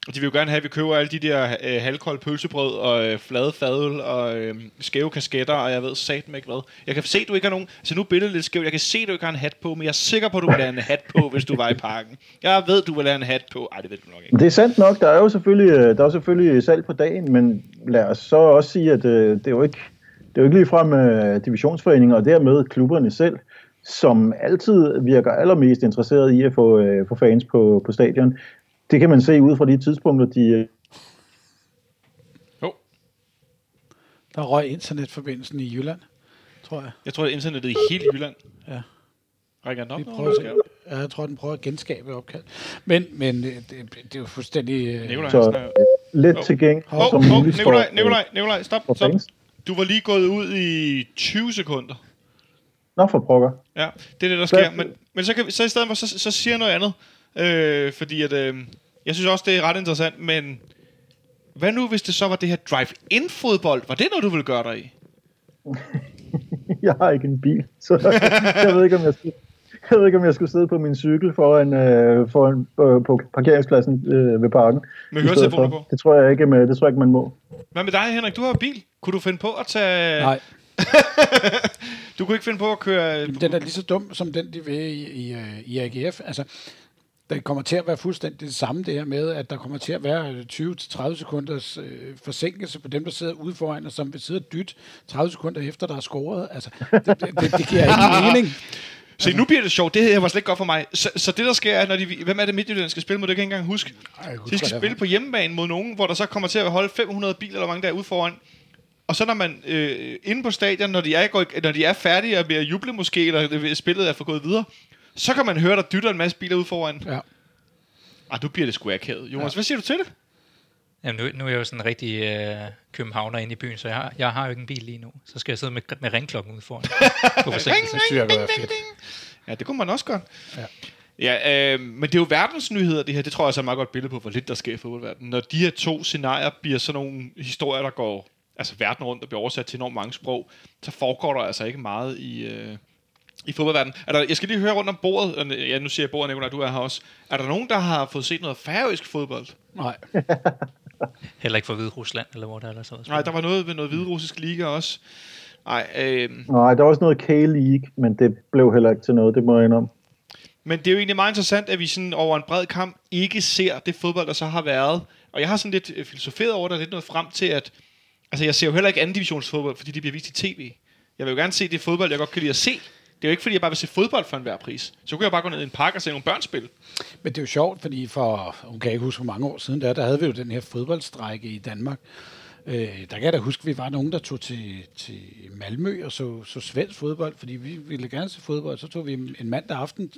Og de vil jo gerne have, at vi køber alle de der øh, halvkolde pølsebrød og øh, flade fadøl og øh, skæve kasketter, og jeg ved satme ikke hvad. Jeg kan se, at du ikke har nogen... Altså nu er billedet lidt skævt. Jeg kan se, at du ikke har en hat på, men jeg er sikker på, at du vil have en hat på, hvis du var i parken. Jeg ved, du vil have en hat på. Ej, det ved du nok ikke. Det er sandt nok, der er jo selvfølgelig, øh, der er selvfølgelig salg på dagen, men lad os så også sige, at øh, det er jo ikke, det er jo ikke ligefrem øh, divisionsforeninger, og dermed klubberne selv, som altid virker allermest interesseret i at få, øh, få fans på, på stadion. Det kan man se ud fra de tidspunkter, de... Øh, Jo, Der røg internetforbindelsen i Jylland, tror jeg. jeg tror, at internettet i hele Jylland Ja. rækker den op. Prøver, ja, jeg tror, den prøver at genskabe opkald. Men, men øh, det, det er jo fuldstændig... øh, Nikolaj, så snakker- øh, let Hov. tilgængelig Hov, som hov, muligt Nikolaj, Nikolaj, Nikolaj, stop, stop. Du var lige gået ud i 20 sekunder. Nå, for pokker. Ja, det er det, der sker. Men, men så, kan vi, så i stedet for, så, så siger jeg noget andet. Øh, fordi at, øh, jeg synes også, det er ret interessant, men hvad nu, hvis det så var det her drive-in-fodbold? Var det noget, du ville gøre dig i? Jeg har ikke en bil, så jeg ved ikke, om jeg skulle, jeg ved ikke, om jeg skulle sidde på min cykel foran, øh, foran øh, på parkeringspladsen øh, ved parken. Med høretelefoner på? Det tror jeg ikke, med, det tror jeg ikke man må. Hvad med dig, Henrik? Du har bil. Kunne du finde på at tage... Nej, Du kunne ikke finde på at køre... Jamen, den er lige så dum, som den, de vil i, i, øh, i AGF. Altså, det kommer til at være fuldstændig det samme, det her med, at der kommer til at være øh, 20-30 sekunders øh, forsinkelse på dem, der sidder ude foran, og som vil sidde og dytte 30 sekunder efter, der er scoret. Altså, det, det, det, det giver ikke mening. Se, nu bliver det sjovt. Det her var slet ikke godt for mig. Så, så det, der sker, er, når de... Hvem er det, Midtjylland skal spille mod? Det kan jeg ikke engang huske. Ej, jeg Så de skal spille på hjemmebane mod nogen, hvor der så kommer til at holde 500 biler eller mange der er ude foran. Og så når man øh, inde på stadion, når de, er, går, når de er færdige og bliver juble måske, eller spillet er for gået videre, så kan man høre, der dytter en masse biler ud foran. Ja. Ah, nu bliver det sgu akavet. Jonas, ja. hvad siger du til det? Jamen, nu, nu er jeg jo sådan en rigtig øh, københavner inde i byen, så jeg har, jeg har jo ikke en bil lige nu. Så skal jeg sidde med, med ringklokken ude foran. på synes jeg kunne være fedt. Ja, det kunne man også godt. Ja. Ja, øh, men det er jo verdensnyheder, det her. Det tror jeg også er et meget godt billede på, hvor lidt der sker i fodboldverdenen. Når de her to scenarier bliver sådan nogle historier, der går altså verden rundt og bliver oversat til enormt mange sprog, så foregår der altså ikke meget i, øh, i fodboldverdenen. Er der, jeg skal lige høre rundt om bordet. Ja, nu siger jeg bordet, Nicolaj, du er her også. Er der nogen, der har fået set noget færøsk fodbold? Nej. Heller ikke for Hvide Rusland, eller hvor der ellers er. Nej, der var noget ved noget hviderussisk liga også. Nej, øh, Nej, der var også noget K-League, men det blev heller ikke til noget, det må jeg indrømme. Men det er jo egentlig meget interessant, at vi sådan over en bred kamp ikke ser det fodbold, der så har været. Og jeg har sådan lidt øh, filosoferet over det, og lidt noget frem til, at altså jeg ser jo heller ikke anden divisionsfodbold, fordi det bliver vist i tv. Jeg vil jo gerne se det fodbold, jeg godt kan lide at se. Det er jo ikke, fordi jeg bare vil se fodbold for enhver pris. Så kunne jeg bare gå ned i en park og se nogle børn spille. Men det er jo sjovt, fordi for, hun kan ikke huske, hvor mange år siden der, der havde vi jo den her fodboldstrække i Danmark. Øh, der kan jeg da huske, at vi var nogen, der tog til, til Malmø og så, så svensk fodbold, fordi vi ville gerne se fodbold. Så tog vi en mandag aften.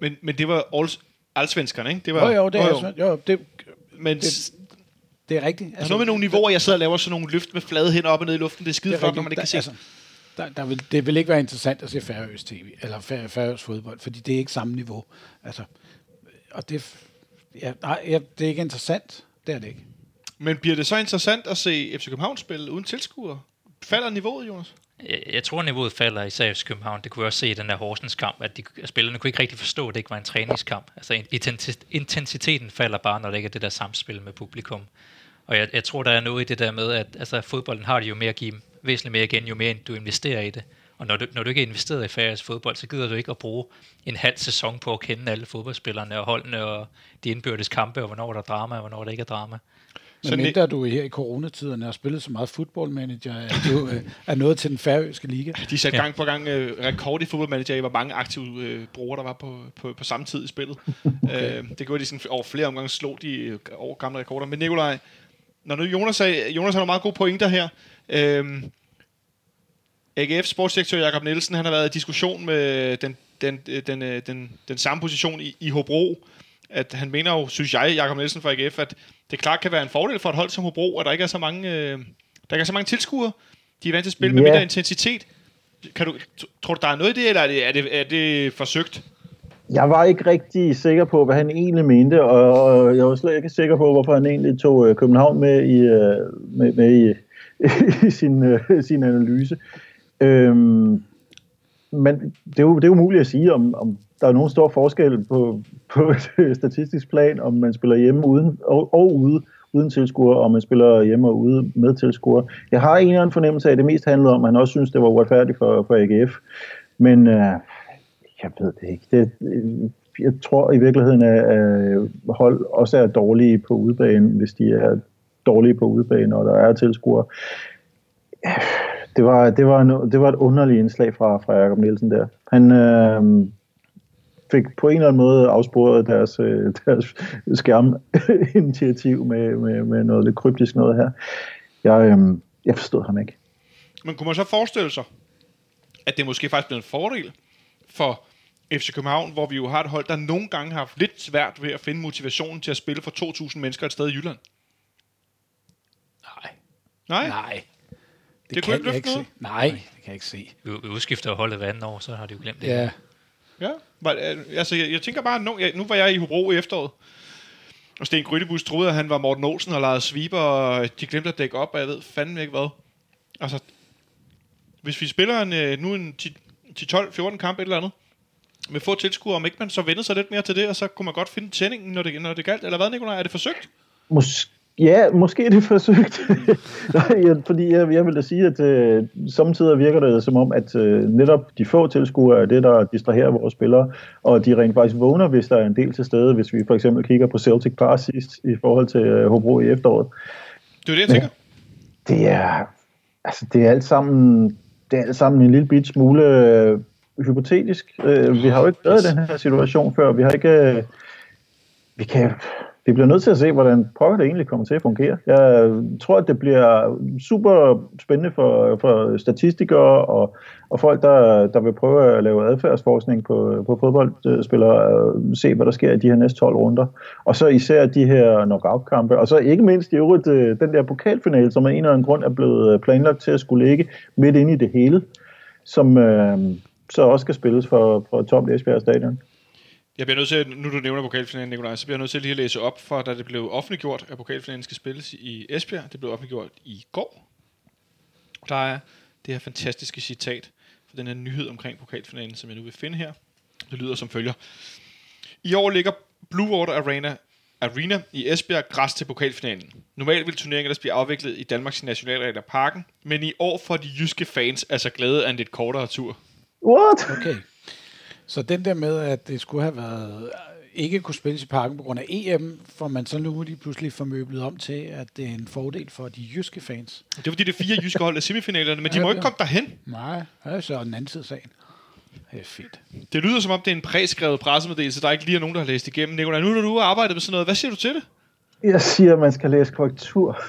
Men, men det var all, allsvenskerne, ikke? Det var, Jo, jo, det er, jo, jo, det, Men det- det, er rigtigt. der er noget med nogle niveauer, jeg sidder og laver sådan nogle løft med flade hænder op og ned i luften. Det er skide flot, når man ikke kan se. Altså, der, der vil, det vil ikke være interessant at se færøsk tv, eller fær, færøsk fodbold, fordi det er ikke samme niveau. Altså, og det, ja, nej, ja, det er ikke interessant. Det er det ikke. Men bliver det så interessant at se FC København spille uden tilskuere? Falder niveauet, Jonas? Jeg, jeg tror, niveauet falder i Sags København. Det kunne vi også se i den der Horsens kamp, at, de, at spillerne kunne ikke rigtig forstå, at det ikke var en træningskamp. Altså intensi- intensiteten falder bare, når der ikke er det der samspil med publikum. Og jeg, jeg tror, der er noget i det der med, at altså, fodbolden har det jo mere at give væsentligt mere igen, jo mere du investerer i det. Og når du, når du ikke er investeret i færøsk fodbold, så gider du ikke at bruge en halv sæson på at kende alle fodboldspillerne og holdene og de indbyrdes kampe, og hvornår der er drama, og hvornår der ikke er drama. Men Så mindre du her i coronatiderne har spillet så meget footballmanager, at du øh, er noget til den færøske liga. De satte Ja. gang på gang øh, rekord i fodboldmanager i, hvor mange aktive øh, brugere der var på, på, på samme tid i spillet. okay. øh, det gjorde de sådan, over flere omgange slog de øh, over gamle rekorder. Men Nikolaj, når nu Jonas, sagde, Jonas har nogle meget gode pointer her. Øh, AGF sportsdirektør Jakob Nielsen, han har været i diskussion med den, den, den, den, øh, den, den samme position i, i Hobro. At han mener jo, synes jeg, Jakob Nielsen fra AGF, at det klart kan være en fordel for et hold som Hobro, at der ikke er så mange, øh, der ikke er så mange tilskuere. De er vant til at spille med Ja. mindre intensitet. Kan du, tror du, der er noget i det, eller er det, er det, er det forsøgt? Jeg var ikke rigtig sikker på, hvad han egentlig mente, og jeg var slet ikke sikker på, hvorfor han egentlig tog øh, København med i, øh, med, med i, i sin, øh, sin analyse. Øhm, men det er, jo, det er jo muligt at sige, om, om der er nogen stor forskel på, på et statistisk plan, om man spiller hjemme uden, og, og ude uden tilskuer, og om man spiller hjemme og ude med tilskuer. Jeg har en eller anden fornemmelse af, at det mest handlede om, at han også synes, det var uretfærdigt for, for AGF. Men øh, jeg ved det ikke. Det, jeg tror i virkeligheden, at at hold også er dårlige på udebane, hvis de er dårlige på udebane, og der er tilskuere. Det var, det var, no, det var et underligt indslag fra, fra Jacob Nielsen der. Han øh, fik på en eller anden måde afsporet deres, øh, deres skærminitiativ med, med, med noget lidt kryptisk noget her. Jeg, øh, jeg forstod ham ikke. Men kunne man så forestille sig, at det måske faktisk bliver en fordel for FC København, hvor vi jo har et hold, der nogle gange har haft lidt svært ved at finde motivationen til at spille for 2.000 mennesker et sted i Jylland? Nej. Nej? Det, Det kan ikke jeg ikke se. Nej, det kan jeg ikke se. Vi, vi udskifter holdet hver anden år, så har de jo glemt det. Ja, Ja. Var, øh, altså, jeg, jeg tænker bare, nu, jeg, nu var jeg i Hobro i efteråret, og Sten Grydebus troede, at han var Morten Olsen og legede sweeper, og de glemte at dække op, og jeg ved fandme ikke hvad. Altså, hvis vi spiller en, øh, nu en 10, 10, 12, 14 kamp et eller andet, med få tilskuere, om ikke man så vender sig lidt mere til det, og så kunne man godt finde tændingen, når det, når det galt. Eller hvad, Nicolaj? Er det forsøgt? Mås- ja, måske er det forsøgt. Nej, fordi jeg, jeg vil da sige, at øh, samtidig virker det som om, at øh, netop de få tilskuere er det, der distraherer vores spillere, og de rent faktisk vågner, hvis der er en del til stede, hvis vi for eksempel kigger på Celtic Pass sidst i forhold til øh, Hobro i efteråret. Det er det, jeg tænker. Det er, altså, det er alt sammen, det er alt sammen en lille bit smule øh, hypotetisk. Øh, vi har jo ikke været i den her situation før. Vi har ikke, øh, vi kan, vi bliver nødt til at se, hvordan pokker det egentlig kommer til at fungere. Jeg tror, at det bliver super spændende for, for statistikere og, og folk, der, der vil prøve at lave adfærdsforskning på, på fodboldspillere, øh, se, hvad der sker i de her næste 12 runder. Og så især de her knockout-kampe, og så ikke mindst i øvrigt øh, den der pokalfinale, som af en eller anden grund er blevet øh, planlagt til at skulle ligge midt inde i det hele, som øh, så også skal spilles for, for Tom Esbjerg Stadion. Jeg bliver nødt til, nu du nævner pokalfinalen, Nikolaj, så bliver jeg nødt til lige at læse op, for da det blev offentliggjort, at pokalfinalen skal spilles i Esbjerg. Det blev offentliggjort i går. Der er det her fantastiske citat for den her nyhed omkring pokalfinalen, som jeg nu vil finde her. Det lyder som følger. I år ligger Blue Water Arena Arena i Esbjerg græs til pokalfinalen. Normalt vil turneringen ellers blive afviklet i Danmarks Nationalregler Parken, men i år får de jyske fans altså glæde af en lidt kortere tur. What? Okay. Så den der med, at det skulle have været ikke kunne spilles i parken på grund af EM, får man så nu lige pludselig formøblet om til, at det er en fordel for de jyske fans. Det er fordi, det er fire jyske hold af semifinalerne, men de må ikke komme derhen. Nej, det er så den anden side af sagen. Det er fedt. Det lyder som om, det er en præskrevet pressemeddelelse, der ikke lige er nogen, der har læst igennem. Nicolai, nu når du har arbejdet med sådan noget, hvad siger du til det? Jeg siger, at man skal læse korrektur.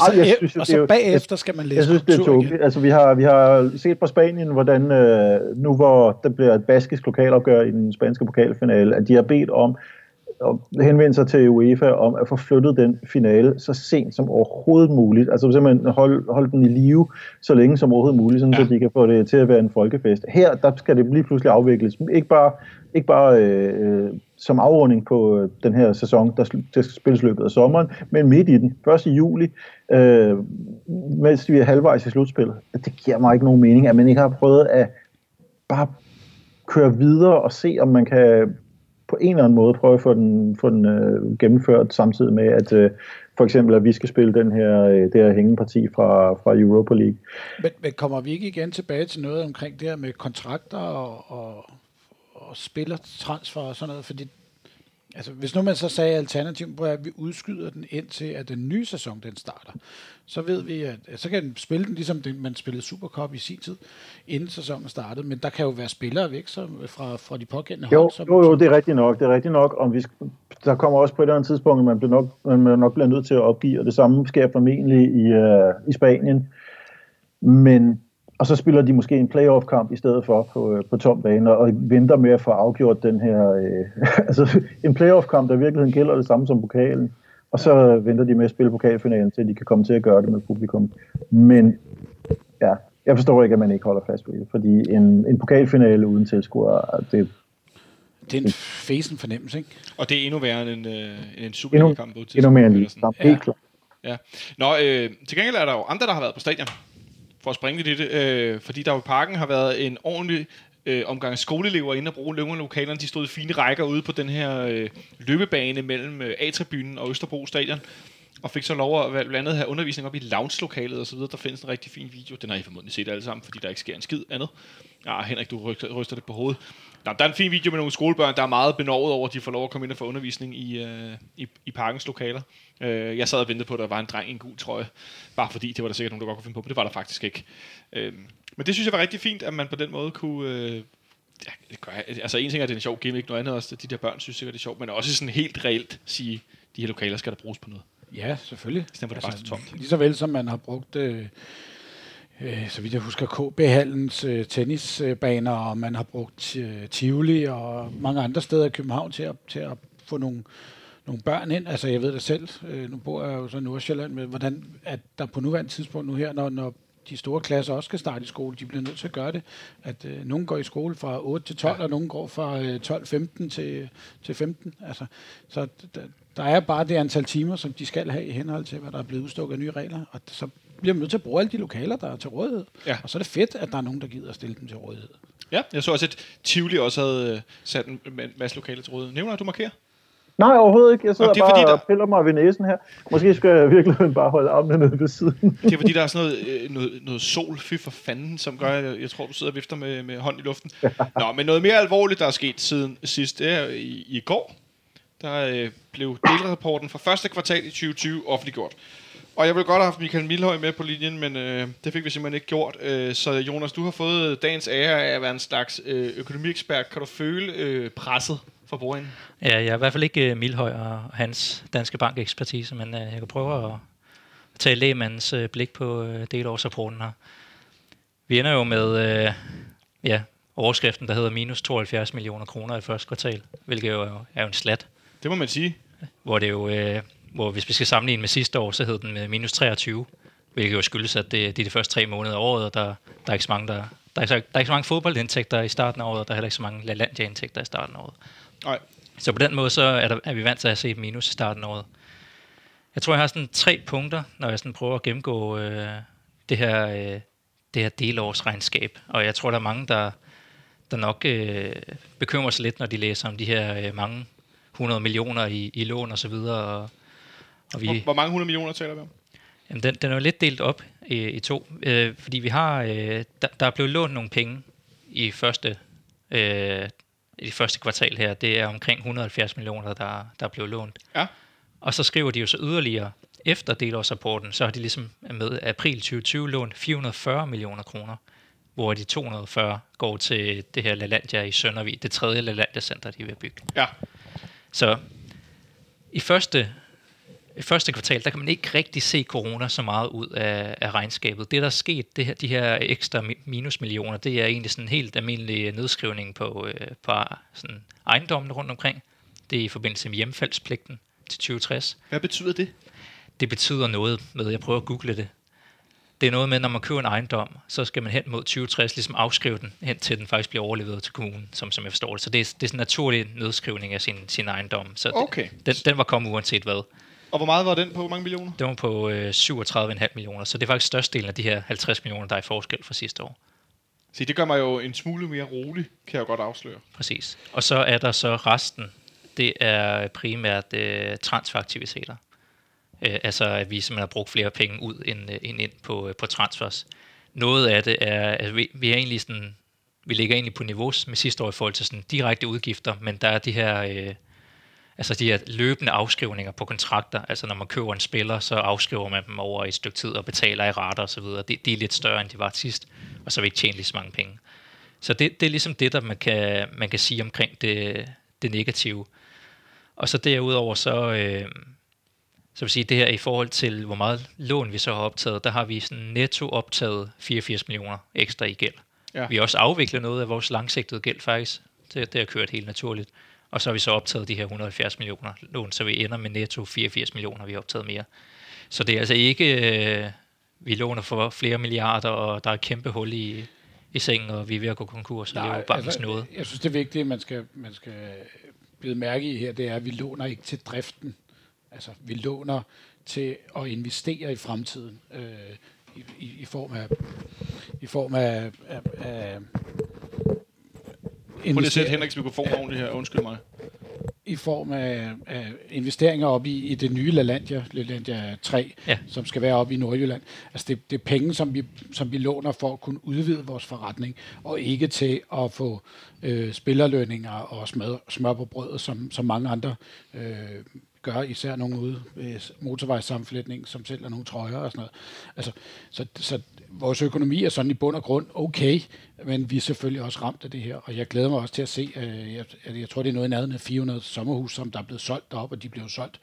Og så, jeg synes og det er så jo- bagefter skal man læse Jeg synes, det er tåbeligt. Altså, vi har, vi har set på Spanien, hvordan øh, nu hvor der bliver et baskisk lokalopgør i den spanske pokalfinale, at de har bedt om at henvende sig til UEFA om at få flyttet den finale så sent som overhovedet muligt. Altså simpelthen holde, holde den i live så længe som overhovedet muligt, sådan, ja. så de kan få det til at være en folkefest. Her der skal det lige pludselig afvikles. Ikke bare, ikke bare øh, øh, som afrunding på øh, den her sæson, der, der skal spilles løbet af sommeren, men midt i den, 1. juli, øh, mens vi er halvvejs i slutspillet. Det giver mig ikke nogen mening, at man ikke har prøvet at bare køre videre og se, om man kan på en eller anden måde prøve at få den, få den øh, gennemført samtidig med, at øh, for eksempel, at vi skal spille den her, øh, det her hængeparti fra, fra Europa League. Men, men kommer vi ikke igen tilbage til noget omkring det her med kontrakter og, og, og spillertransfer og sådan noget? Fordi altså, hvis nu man så sagde alternativt på, at vi udskyder den indtil, at den nye sæson den starter, så ved vi, at så kan den spille den, ligesom den, man spillede Supercup i sin tid, inden sæsonen startede. Men der kan jo være spillere væk som, fra, fra de pågældende Jo, hold. Som, jo, jo, det er rigtigt nok. Det er rigtigt nok. Om vi der kommer også på et eller andet tidspunkt, at man, bliver nok, man nok bliver nødt til at opgive, og det samme sker formentlig i, øh, i Spanien. Men, og så spiller de måske en playoff-kamp i stedet for på, øh, på tom bane, og venter med at få afgjort den her... Øh, altså en playoff-kamp, der i virkeligheden gælder det samme som pokalen. Og så venter de med at spille pokalfinalen, til de kan komme til at gøre det med publikum. Men ja, jeg forstår ikke, at man ikke holder fast ved det, fordi en, en pokalfinale uden tilskuere, det, det er en fesen fornemmelse, ikke? Og det er endnu værre end en, øh, en endnu, Superliga-kamp. et endnu mere end sådan. Ja. Helt klart. Ja. Nå, øh, til gengæld er der jo andre, der har været på stadion, for at springe lidt i det, øh, fordi der på parken har været en ordentlig øh, omgang skoleelever inde og bruge lokalerne. De stod i fine rækker ude på den her øh, løbebane mellem øh, A-tribunen og Østerbro stadion, og fik så lov at blandt andet have undervisning op i lounge-lokalet og så videre. Der findes en rigtig fin video. Den har I formodentlig set alle sammen, fordi der ikke sker en skid andet. Ja, Henrik, du ryster, ryster det på hovedet. Nå, der er en fin video med nogle skolebørn, der er meget benovet over, at de får lov at komme ind og få undervisning i, øh, i, i parkens lokaler. Øh, jeg sad og ventede på, at der var en dreng i en gul trøje, bare fordi det var der sikkert nogen, der godt kunne finde på, men det var der faktisk ikke. Øh, men det synes jeg var rigtig fint, at man på den måde kunne... Øh, ja, det gør, jeg- altså en ting er, at det er en sjov gimmick, noget andet også, at de der børn synes sikkert, det er sjovt, men også sådan helt reelt sige, de her lokaler skal der bruges på noget. Ja, selvfølgelig. I stedet for, at det bare står tomt. Lige så vel som man har brugt, øh, øh, så vidt jeg husker, KB-hallens øh, tennisbaner, og man har brugt øh, Tivoli og mange andre steder i København til at, til at få nogle, nogle børn ind. Altså jeg ved det selv, øh, nu bor jeg jo så i Nordsjælland, med hvordan at der på nuværende tidspunkt nu her, når, når de store klasser også skal starte i skole, de bliver nødt til at gøre det, at øh, nogen går i skole fra 8 til 12, ja. og nogen går fra øh, 12-15 til, til 15. Altså, så der er bare det antal timer, som de skal have i henhold til, hvad der er blevet udstukket af nye regler, og så bliver man nødt til at bruge alle de lokaler, der er til rådighed. Ja. Og så er det fedt, at der er nogen, der gider at stille dem til rådighed. Ja, jeg så også, at Tivoli også havde øh, sat en masse lokaler til rådighed. Nævner du markerer? Nej, overhovedet ikke. Jeg sidder Nå, det er bare fordi, der- og piller mig ved næsen her. Måske skal jeg virkelig bare holde armene nede ved siden. Det er fordi, der er sådan noget, øh, noget, noget sol, fy for fanden, som gør, jeg, jeg tror, du sidder og vifter med, med hånd i luften. Nå, men noget mere alvorligt, der er sket siden sidst, det er i, i går. Der øh, blev delrapporten for første kvartal i 2020 offentliggjort. Og jeg vil godt have haft Michael Milhøj med på linjen, men øh, det fik vi simpelthen ikke gjort. Øh, så Jonas, du har fået dagens ære af at være en slags øh, økonomiekspert. Kan du føle øh, presset fra bordenden? Ja, jeg er i hvert fald ikke uh, Milhøj og hans Danske Bank ekspertise, men uh, jeg kan prøve at, tage lægemandens uh, blik på uh, delårsrapporten her. Vi ender jo med uh, ja, overskriften, der hedder minus 72 millioner kroner i første kvartal, hvilket jo er, jo en slat. Det må man sige. Hvor det jo, uh, hvor hvis vi skal sammenligne med sidste år, så hed den med minus 23, hvilket jo skyldes, at det, det er de første tre måneder af året, og der, der er ikke så mange, der, der er, ikke, der er ikke så mange fodboldindtægter i starten af året, og der er heller ikke så mange LaLandia-indtægter i starten af året. Nej. Så på den måde så er, der, er vi vant til at se et minus i starten af året. Jeg tror, jeg har sådan tre punkter, når jeg sådan prøver at gennemgå øh, det her, øh, det her delårsregnskab. Og jeg tror, der er mange, der, der nok øh, bekymrer sig lidt, når de læser om de her øh, mange 100 millioner i, i lån og så videre. Og, og vi, hvor, hvor mange 100 millioner taler vi om? Jamen, den, den er jo lidt delt op i, i to, øh, fordi vi har, øh, der, der er blevet lånt nogle penge i første øh, i det første kvartal her, det er omkring 170 millioner, der, der er blevet lånt. Ja. Og så skriver de jo så yderligere, efter delårsrapporten, så har de ligesom med april 2020 lånt 440 millioner kroner, hvor de 240 går til det her LaLandia i Søndervig, det tredje LaLandia-center, de vil bygge. Ja. Så i første, første kvartal, der kan man ikke rigtig se corona så meget ud af, af regnskabet. Det, der er sket, det her, de her ekstra minusmillioner, det er egentlig sådan en helt almindelig nedskrivning på, øh, på sådan ejendommen rundt omkring. Det er i forbindelse med hjemfaldspligten til 2060. Hvad betyder det? Det betyder noget med, jeg prøver at google det. Det er noget med, når man køber en ejendom, så skal man hen mod 2060 ligesom afskrive den, hen til den faktisk bliver overleveret til kommunen, som, som jeg forstår det. Så det er, det er sådan en naturlig nedskrivning af sin, sin ejendom. Så okay. den, den var kommet uanset hvad. Og hvor meget var den på? Hvor mange millioner? Den var på øh, 37,5 millioner, så det er faktisk størstedelen af de her 50 millioner, der er i forskel fra sidste år. Så det gør mig jo en smule mere rolig, kan jeg godt afsløre. Præcis. Og så er der så resten. Det er primært øh, transferaktiviteter. Øh, altså, at vi simpelthen har brugt flere penge ud end, øh, end ind på, øh, på transfers. Noget af det er, at vi, vi er egentlig sådan, vi ligger egentlig på niveau med sidste år i forhold til sådan direkte udgifter, men der er de her, øh, altså de her løbende afskrivninger på kontrakter. Altså når man køber en spiller, så afskriver man dem over et stykke tid og betaler i rater osv. Det, de er lidt større, end de var sidst, og så vil ikke tjene lige så mange penge. Så det, det er ligesom det, der man kan, man kan sige omkring det, det negative. Og så derudover så, øh, så vil sige, det her i forhold til, hvor meget lån vi så har optaget, der har vi sådan netto optaget 84 millioner ekstra i gæld. Ja. Vi har også afviklet noget af vores langsigtede gæld faktisk. Det, det har kørt helt naturligt. Og så har vi så optaget de her 170 millioner lån, så vi ender med netto 84 millioner, vi har optaget mere. Så det er altså ikke, øh, vi låner for flere milliarder, og der er et kæmpe hul i, i sengen, og vi er ved at gå konkurs, Nej, det er jo bankens altså, noget. Jeg synes, det er vigtigt, at man skal, man skal blive mærke i her, det er, at vi låner ikke til driften. Altså, vi låner til at investere i fremtiden øh, i, i, i form af i form af, af, af Prøv lige at sætte Henriks mikrofon ordentligt her. Undskyld mig. I form af, af investeringer op i, i det nye LaLandia, LaLandia 3, ja. som skal være op i Nordjylland. Altså det, det er penge, som vi, som vi låner for at kunne udvide vores forretning, og ikke til at få øh, spillerlønninger og smør, smør på brødet, som, som mange andre øh, gør, især nogle ude ved motorvejssammenflætning, som sælger nogle trøjer og sådan noget. Altså, så, så vores økonomi er sådan i bund og grund okay, men vi er selvfølgelig også ramt af det her, og jeg glæder mig også til at se, øh, jeg, jeg tror det er noget i nærheden af 400 sommerhus, som der er blevet solgt derop, og de blev solgt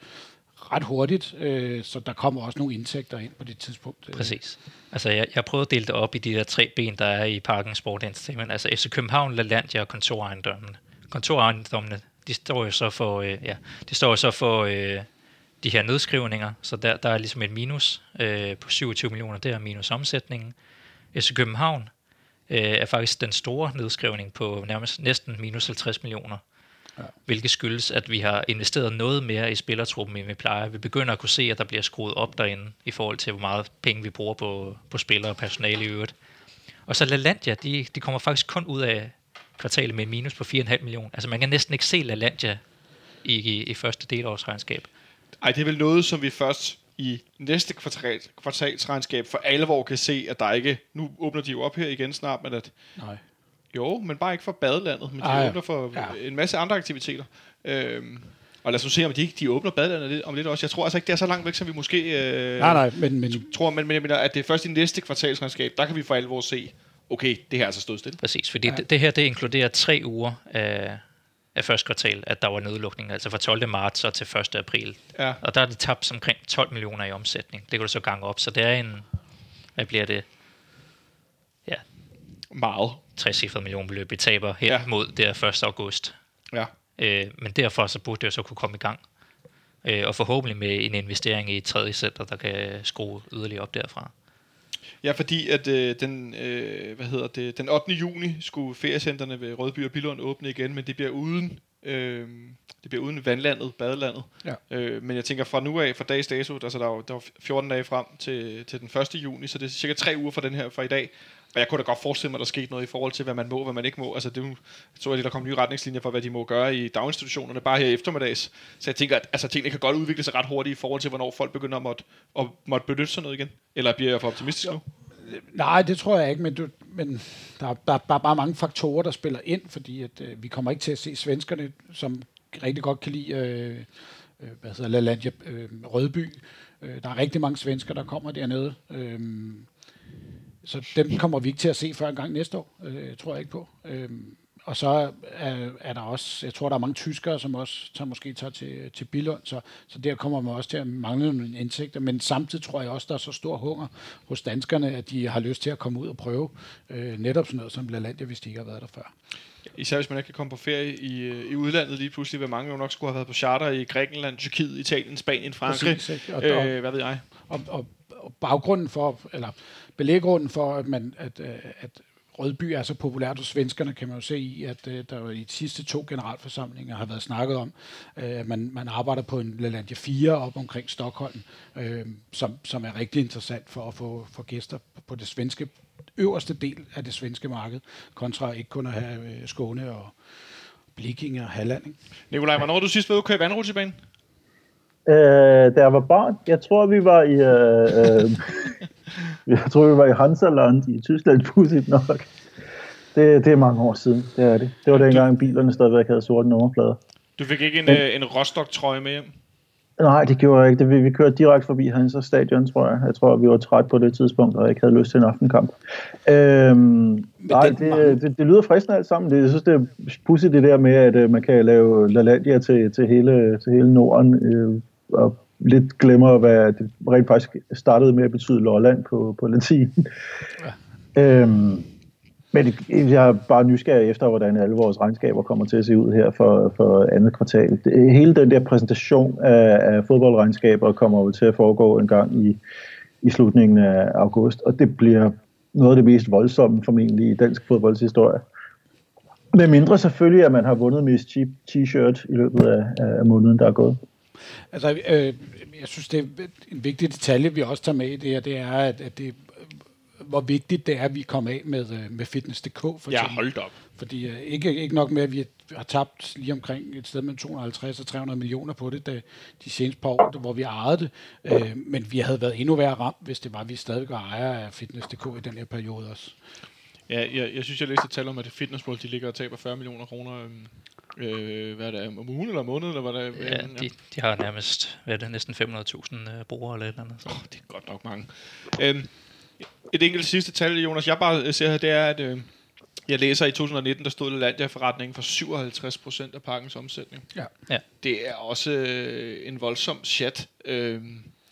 ret hurtigt, øh, så der kommer også nogle indtægter ind på det tidspunkt. Øh. Præcis. Altså jeg, jeg prøvede at dele det op i de der tre ben, der er i Parken Sport Entertainment, altså FC København, LaLandia og kontorejendommene. Kontorejendommene, de står jo så for, øh, ja, de står jo så for øh, de her nedskrivninger, så der, der er ligesom et minus øh, på 27 millioner der, minus omsætningen. FC København øh, er faktisk den store nedskrivning på nærmest næsten minus 50 millioner. Ja. Hvilket skyldes, at vi har investeret noget mere i spillertruppen, end vi plejer. Vi begynder at kunne se, at der bliver skruet op derinde, i forhold til, hvor meget penge vi bruger på, på spillere og personale i øvrigt. Og så LaLandia, de, de kommer faktisk kun ud af kvartalet med en minus på 4,5 millioner. Altså man kan næsten ikke se LaLandia i, i, i første delårsregnskab. Ej, det er vel noget, som vi først i næste kvartal, kvartalsregnskab for alvor kan se, at der ikke... Nu åbner de jo op her igen snart, men at... Nej. Jo, men bare ikke for badelandet, men de Ej, åbner for ja. en masse andre aktiviteter. Øhm, Og lad os nu se, om de ikke de åbner badelandet lidt, om lidt også. Jeg tror altså ikke, det er så langt væk, som vi måske øh, Nej, nej, men, men tror. Men, men jeg mener, at det er først i næste kvartalsregnskab, der kan vi for alvor se, okay, det her er altså stået stille. Præcis, fordi det, det her det inkluderer tre uger af, af første kvartal, at der var nedlukning, altså fra 12. marts og til 1. april. Ja. Og der er det tabt omkring 12 millioner i omsætning. Det kan du så gange op, så det er en, hvad bliver det? Ja, Meget. 60 million beløb, vi taber her Ja. mod der 1. august. Ja. Øh, men derfor så burde det jo så kunne komme i gang. Øh, og forhåbentlig med en investering i et tredje center, der kan skrue yderligere op derfra. Ja, fordi at øh, den, øh, hvad hedder det, den 8. juni skulle feriecentrene ved Rødby og Billund åbne igen, men det bliver uden, øh, det bliver uden vandlandet, badelandet. Ja. Øh, men jeg tænker fra nu af, fra dags dato, altså der er jo der er jo 14 dage frem til, til den 1. juni, så det er cirka tre uger fra den her fra i dag. Og jeg kunne da godt forestille mig, at der skete noget i forhold til, hvad man må og hvad man ikke må. Altså, det er jo, jeg at der kommer nye retningslinjer for, hvad de må gøre i daginstitutionerne, bare her i eftermiddags. Så jeg tænker, at altså, tingene kan godt udvikle sig ret hurtigt i forhold til, hvornår folk begynder at måtte, at måtte benytte sig noget igen. Eller bliver jeg for optimistisk nu? Nej, det tror jeg ikke, men, du, men der, der er bare, bare mange faktorer, der spiller ind, fordi at, øh, vi kommer ikke til at se svenskerne, som rigtig godt kan lide øh, øh, hvad hedder LaLandia, øh, Rødby. Øh, der er rigtig mange svensker, der kommer dernede. Øh, så dem kommer vi ikke til at se før en gang næste år, øh, tror jeg ikke på. Øh, og så er, er der også, jeg tror, der er mange tyskere, som også tager, måske tager til, til Billund, så, så der kommer man også til at mangle nogle indtægter. Men samtidig tror jeg også, der er så stor hunger hos danskerne, at de har lyst til at komme ud og prøve øh, netop sådan noget som LaLandia, hvis de ikke har været der før. Især hvis man ikke kan komme på ferie i, øh, i udlandet lige pludselig, hvad mange jo nok skulle have været på charter i Grækenland, Tyrkiet, Italien, Spanien, Frankrig. Præcis? Og der- øh, hvad ved jeg? Og, og, og baggrunden for, eller belæggrunden for, at, man, at, øh, at Rødby er så populært hos svenskerne, kan man jo se i, at øh, der i de sidste to generalforsamlinger har været snakket om, øh, at man, man arbejder på en LaLandia 4 op omkring Stockholm, øh, som, som er rigtig interessant for at få, få gæster på det svenske øverste del af det svenske marked, kontra ikke kun at have øh, Skåne og Blikinge og Halland. Ikke? Nikolaj, hvornår du sidst ude at køre vandrutsjebanen? Øh, da jeg var barn, jeg tror, vi var i... Øh, øh, jeg tror, vi var i Hansaland i Tyskland, pudsigt nok. Det, det er mange år siden, det er det. Det var dengang, bilerne stadigvæk havde sorte nummerplader. Du fik ikke en, øh, en Rostock-trøje med hjem? Nej, det gjorde jeg ikke. Det, vi, vi kørte direkte forbi Hansa stadion, tror jeg. Jeg tror, vi var træt på det tidspunkt, og ikke havde lyst til en aftenkamp. Øhm, nej, det, mange- det, det, lyder fristende alt sammen. Det, jeg synes, det er pudsigt det der med, at øh, man kan lave LaLandia til, til, hele, til hele Norden, øh, og lidt glemmer, hvad det rent faktisk startede med at betyde Lolland på, på latin. Ja. Øhm, men jeg er bare nysgerrig efter, hvordan alle vores regnskaber kommer til at se ud her for, for andet kvartal. Hele den der præsentation af, af fodboldregnskaber kommer jo til at foregå en gang i, i slutningen af august, og det bliver noget af det mest voldsomme formentlig i dansk fodboldshistorie. Med mindre selvfølgelig, at man har vundet Miss Cheap T-shirt i løbet af, af måneden, der er gået. Altså, øh, jeg synes, det er en vigtig detalje, vi også tager med i det her, det er, at, at det, hvor vigtigt det er, at vi kommer af med, øh, med Fitness.dk. For Ja, hold op. Fordi øh, ikke, ikke nok med, at vi har tabt lige omkring et sted mellem 250 og 300 millioner på det da, de seneste par år, hvor vi ejede det. Øh, men vi havde været endnu værre ramt, hvis det var, at vi stadig var ejere af Fitness.dk i den her periode også. Ja, jeg, jeg synes, jeg læste et tal om, at Fitnessmål, de ligger og taber 40 millioner kroner øhm, øh, hvad er det, om ugen eller måned, eller hvad der Ja, de, de har nærmest hvad er det, næsten 500.000 øh, brugere eller et eller andet. Så. Oh, det er godt nok mange. Øhm, et enkelt sidste tal, Jonas, jeg bare øh, ser her, det er, at øh, jeg læser i 2019, der stod Landia-forretningen for 57 procent af pakkens omsætning. Ja. Ja. Det er også øh, en voldsom chat, øh,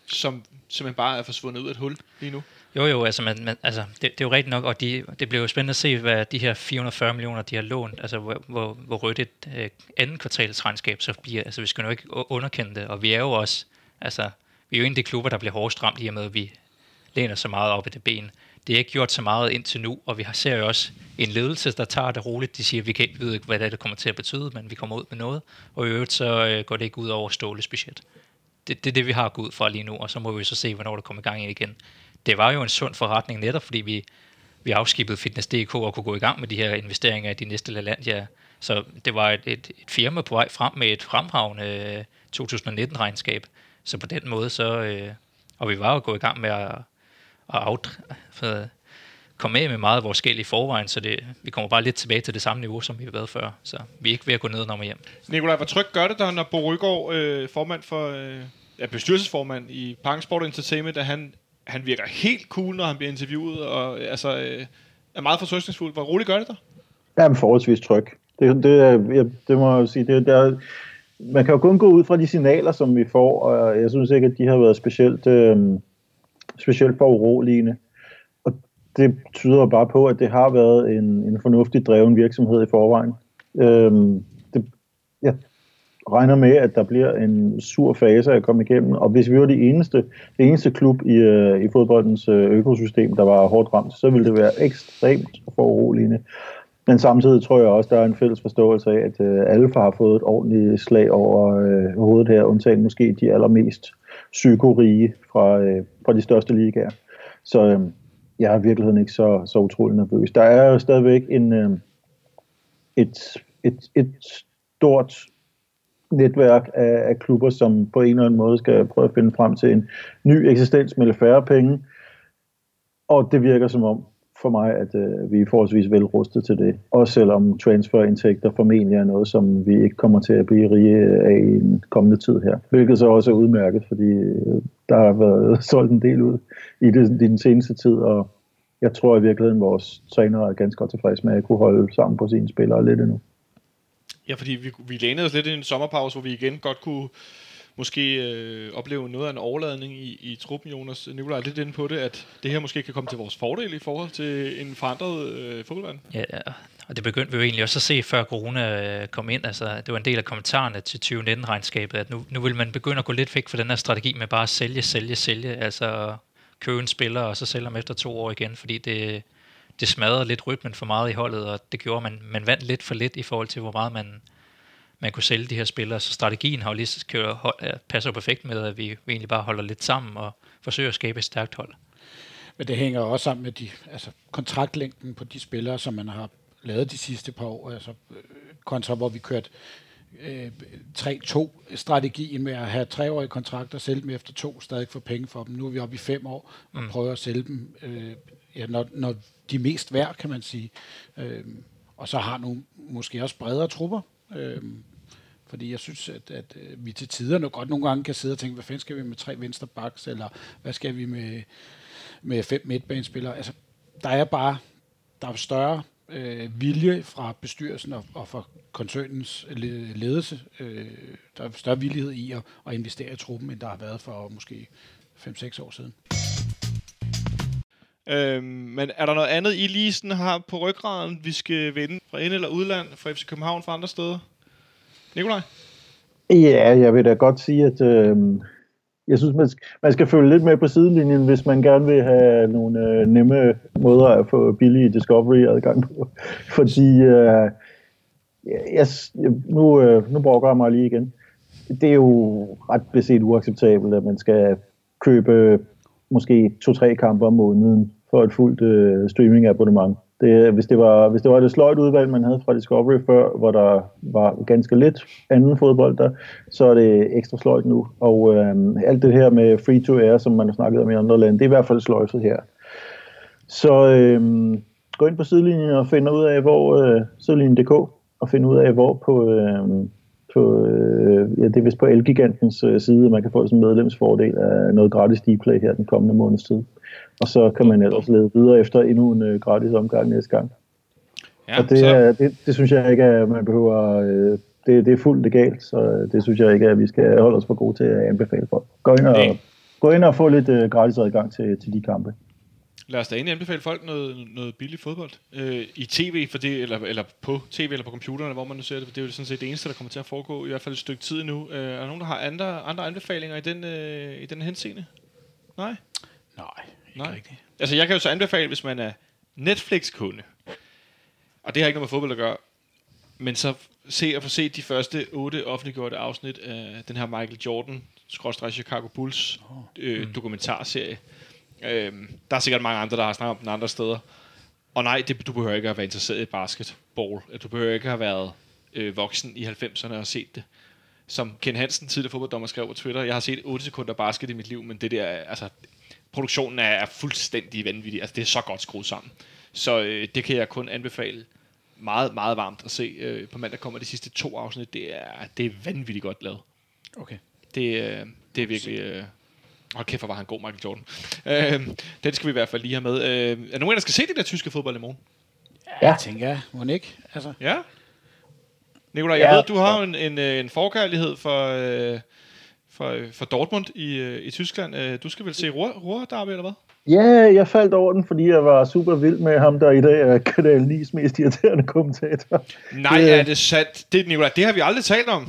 som simpelthen bare er forsvundet ud af et hul lige nu. Jo, jo, altså, man, man, altså det, det er jo rigtigt nok, og de, det bliver jo spændende at se, hvad de her 440 millioner, de har lånt, altså hvor, hvor, hvor rødt et øh, andet kvartalsregnskab så bliver. Altså vi skal jo ikke underkende det, og vi er jo også, altså vi er jo en af de klubber, der bliver hårdest ramt i og med, at vi læner så meget op i det ben. Det er ikke gjort så meget indtil nu, og vi har, ser jo også en ledelse, der tager det roligt. De siger, at vi kan ikke vide, hvad det, er, det kommer til at betyde, men vi kommer ud med noget. Og i øvrigt så øh, går det ikke ud over Ståles budget. Det, det er det, vi har gået ud fra lige nu, og så må vi så se, hvornår det kommer i gang igen. Det var jo en sund forretning netop, fordi vi, vi afskibede Fitness.dk og kunne gå i gang med de her investeringer i de næste LaLandia. Så det var et, et, et firma på vej frem med et fremragende øh, 2019-regnskab. Så på den måde, så... Øh, og vi var jo gået i gang med at, at out, for, komme af med meget af vores gæld i forvejen, så det, vi kommer bare lidt tilbage til det samme niveau, som vi har været før. Så vi er ikke ved at gå ned og hjem. Nikolaj, hvor trygt gør det dig, når Bo Rygaard, øh, formand for, øh, ja, bestyrelsesformand i Parken Sport Entertainment, at han, han virker helt cool, når han bliver interviewet, og øh, altså, øh, er meget forsøgningsfuld. Hvor roligt gør det dig? Ja, men forholdsvis tryg. Det, det, øh, jeg, det må jeg sige. Det, der, man kan jo kun gå ud fra de signaler, som vi får, og jeg synes ikke, at de har været specielt, øh, specielt for uroligende. Og det tyder bare på, at det har været en, en fornuftig dreven virksomhed i forvejen. Øh, det, jeg regner med, at der bliver en sur fase at komme igennem, og hvis vi var det eneste, det eneste klub i, øh, i fodboldens øh, økosystem, der var hårdt ramt, så ville det være ekstremt foruroligende. Men samtidig tror jeg også, der er en fælles forståelse af, at øh, alle har fået et ordentligt slag over øh, hovedet her, undtagen måske de allermest psykorige fra, øh, fra de største ligaer. Så øh, jeg er i virkeligheden ikke så, så utrolig nervøs. Der er jo stadigvæk en, øh, et, et, et stort netværk af, af klubber, som på en eller anden måde skal prøve at finde frem til en ny eksistens med lidt færre penge. Og det virker som om, for mig, at øh, vi er forholdsvis velrustet til det. Også selvom transferindtægter formentlig er noget, som vi ikke kommer til at blive rige af i en kommende tid her. Hvilket så også er udmærket, fordi øh, der har været solgt en del ud i, det, i den seneste tid, og jeg tror i virkeligheden, at vores trænere er ganske godt tilfredse med at kunne holde sammen på sine spillere lidt endnu. Ja, fordi vi, vi lænede os lidt i en sommerpause, hvor vi igen godt kunne måske øh, opleve noget af en overladning i, i truppen, Jonas. Nikolaj er lidt inde på det, at det her måske kan komme til vores fordel i forhold til en forandret øh, fodboldvand. Ja, ja, og det begyndte vi jo egentlig også at se, før corona øh, kom ind. Altså, det var en del af kommentarerne til 2019-regnskabet, at nu, nu vil man begynde at gå lidt væk fra den her strategi med bare at sælge, sælge, sælge. Altså købe en spiller, og så sælge ham efter to år igen, fordi det, det smadrede lidt rytmen for meget i holdet, og det gjorde, at man, man vandt lidt for lidt i forhold til, hvor meget man, man kunne sælge de her spillere. Så strategien har jo lige kørt, passer perfekt med, at vi, vi egentlig bare holder lidt sammen og forsøger at skabe et stærkt hold. Men det hænger også sammen med de, altså, kontraktlængden på de spillere, som man har lavet de sidste par år, altså øh, kontra hvor vi kørte øh, 3-2-strategien med at have treårige kontrakter, sælge dem efter to, stadig få penge for dem. Nu er vi oppe i fem år og mm. prøver at sælge dem, øh, ja, når, når de mest værd, kan man sige. Øh, og så har nogle måske også bredere trupper, øh, fordi jeg synes, at, at øh, vi til tider nu godt nogle gange kan sidde og tænke, hvad fanden skal vi med tre venstre backs, eller hvad skal vi med, med fem midtbanespillere? Altså, der er bare der er større øh, vilje fra bestyrelsen og, og fra koncernens ledelse. Øh, der er større villighed i at, at investere i truppen, end der har været for måske 5-6 år siden. Øhm, men er der noget andet, I lige sådan har på ryggraden, vi skal vinde fra ind- eller udland, fra FC København, fra andre steder? Nikolaj? Ja, jeg vil da godt sige, at øh, jeg synes, man skal, man skal følge lidt med på sidelinjen, hvis man gerne vil have nogle øh, nemme måder at få billig Discovery-adgang på. Fordi øh, jeg, nu, øh, nu brokker jeg mig lige igen. Det er jo ret beset uacceptabelt, at man skal købe måske to-tre kampe om måneden for et fuldt øh, streaming-abonnement. Det, hvis, det var, hvis det var det sløjt udvalg, man havde fra Discovery før, hvor der var ganske lidt anden fodbold der, så er det ekstra sløjt nu. Og øh, alt det her med free-to-air, som man har snakket om i andre lande, det er i hvert fald sløjset her. Så øh, gå ind på sidelinjen og find ud af, hvor øh, sidelinjen.dk og find ud af, hvor på, øh, på øh, ja, det er vist på Elgigantens øh, side, man kan få sådan en medlemsfordel af noget gratis Dplay her den kommende måneds tid. Og så kan man ellers lede videre efter endnu en øh, gratis omgang næste gang. Ja, og det, så... er, det, det synes jeg ikke, at man behøver... Øh, det, det er fuldt legalt, så det synes jeg ikke, at vi skal holde os for gode til at anbefale folk. Gå ind og, gå ind og få lidt øh, gratis adgang til, til de kampe. Lad os da egentlig anbefale folk noget, noget billig fodbold øh, i tv, for det, eller, eller på tv eller på computerne, hvor man nu ser det. For det er jo sådan set det eneste, der kommer til at foregå i hvert fald et stykke tid nu. Øh, er der nogen, der har andre, andre anbefalinger i den, øh, i den henseende? Nej? Nej, Nej. rigtigt. Altså jeg kan jo så anbefale, hvis man er Netflix-kunde, og det har ikke noget med fodbold at gøre, men så se og få set de første otte offentliggjorte afsnit af den her Michael Jordan, Chicago Bulls øh, mm. dokumentarserie. Øhm, der er sikkert mange andre, der har snakket om den andre steder. Og nej, det, du behøver ikke at være interesseret i basketball. Du behøver ikke at have været øh, voksen i 90'erne og set det. Som Ken Hansen, tidligere fodbolddommer, skrev på Twitter, jeg har set 8 sekunder basket i mit liv, men det der, altså, produktionen er, er fuldstændig vanvittig. Altså, det er så godt skruet sammen. Så øh, det kan jeg kun anbefale meget, meget varmt at se. Øh, på mandag kommer de sidste to afsnit. Det er, det er vanvittigt godt lavet. Okay. Det, øh, det er virkelig... Øh, Hold kæft, hvor var han god, Michael Jordan. Øh, den skal vi i hvert fald lige have med. Øh, er der nogen, der skal se det der tyske fodbold i morgen? Ja, jeg tænker jeg. Må ikke? Altså, Ja. Nikolaj, jeg Ja. ved, du har jo en, en, øh, en forkærlighed for, øh, for, øh, for Dortmund i, øh, i Tyskland. Øh, Du skal vel se Ruhr, Derby, eller hvad? Ja, jeg faldt over den, fordi jeg var super vild med ham, der i dag er Kanal 9's mest irriterende kommentator. Nej, Det- er det sandt? Det, Nikolaj, det har vi aldrig talt om.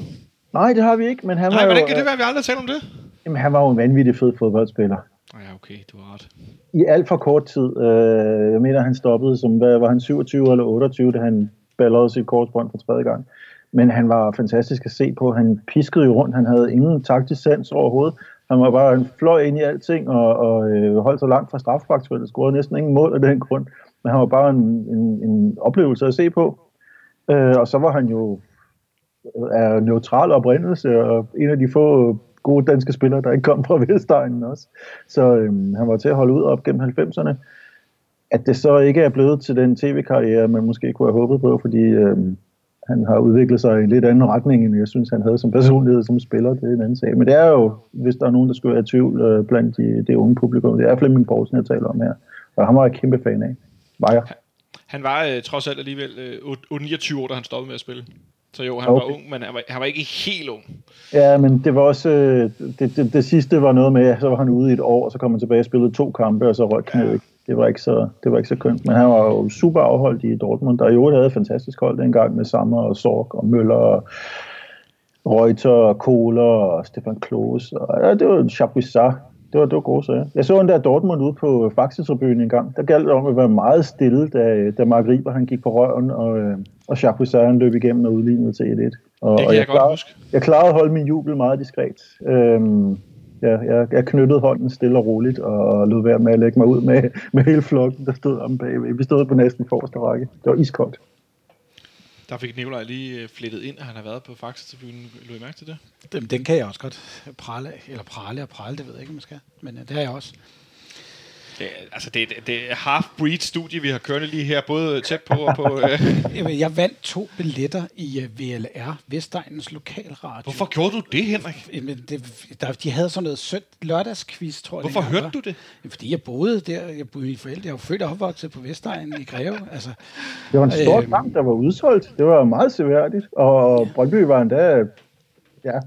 Nej, det har vi ikke, men han Nej, var, hvordan jo, kan det være, at vi aldrig har talt om det? Jamen, han var jo en vanvittig fed fodboldspiller. Ja, okay, du har ret. I alt for kort tid. Øh, jeg mener, han stoppede som, hvad var han, 27 eller 28, da han ballerede sit korsbånd for tredje gang. Men han var fantastisk at se på. Han piskede jo rundt. Han havde ingen taktisk sans overhovedet. Han var bare en fløj ind i alting og, og øh, holdt sig langt fra strafbakspillet. Scorede næsten ingen mål af den grund. Men han var bare en, en, en oplevelse at se på. Øh, og så var han jo øh, af neutral oprindelse, og en af de få gode danske spillere, der ikke kom fra Vestegnen også. Så øhm, han var til at holde ud op gennem 90'erne. At det så ikke er blevet til den tv-karriere, man måske kunne have håbet på, fordi øhm, han har udviklet sig i en lidt anden retning, end jeg synes, han havde som personlighed som spiller. Det er en anden sag. Men det er jo, hvis der er nogen, der skulle være i tvivl øh, blandt de, det unge publikum, det er Flemming Poulsen, jeg taler om her. Og han var jeg kæmpe fan af. Var jeg. Han var øh, trods alt alligevel øh, 29 år, da han stoppede med at spille. Så jo, han okay. Var ung, men han var, han var ikke helt ung. Ja, men det var også, øh, det, det, det sidste var noget med, så var han ude i et år, og så kom han tilbage og spillede to kampe, og så røg knæet. ikke. Det var ikke så, det var ikke så kønt. Men han var jo super afholdt i Dortmund, der i øvrigt havde et fantastisk hold dengang med Sammer og Sorg og Møller og Reuter og Kohler og Stefan Klose. Og, ja, det var Chapuisat. Det var, det var gode sager. Jeg så en der Dortmund ude på Faxe-tribunen en gang. Der galt det om at være meget stille, da, da Mark Riber han gik på røven, og, øh, og Chapuisat han løb igennem og udlignede til 1-1. Og, Det og kan jeg, jeg godt klarede- huske. jeg klarede at holde min jubel meget diskret. Øhm, ja, jeg, jeg knyttede hånden stille og roligt, og lod være med at lægge mig ud med, med hele flokken, der stod om bagved. Vi stod på næsten forreste række. Det var iskoldt. Der fik Nikolaj lige øh, flettet ind, at han har været på Faxe-tribunen. Lå I mærke til det? den, den kan jeg også godt prale af. Eller prale og prale, det ved jeg ikke, om man skal. Men øh, det har jeg også. Det, altså, det, er- det er half-breed studie, vi har kørende lige her, både tæt på og på... Øh. Jamen, Jeg vandt to billetter i uh, VLR, Vestegnens Lokalradio. Hvorfor gjorde du det, Henrik? Jamen, det, der, de havde sådan noget sødt lørdagsquiz, tror jeg. Hvorfor hørte var. du det? Jamen, fordi jeg boede der. Jeg boede i forældre. Jeg var født og opvokset på Vestegnen i Greve. Altså, Det var en stor Øhm. kamp, der var udsolgt. Det var meget seværdigt. Og Brøndby var endda ja,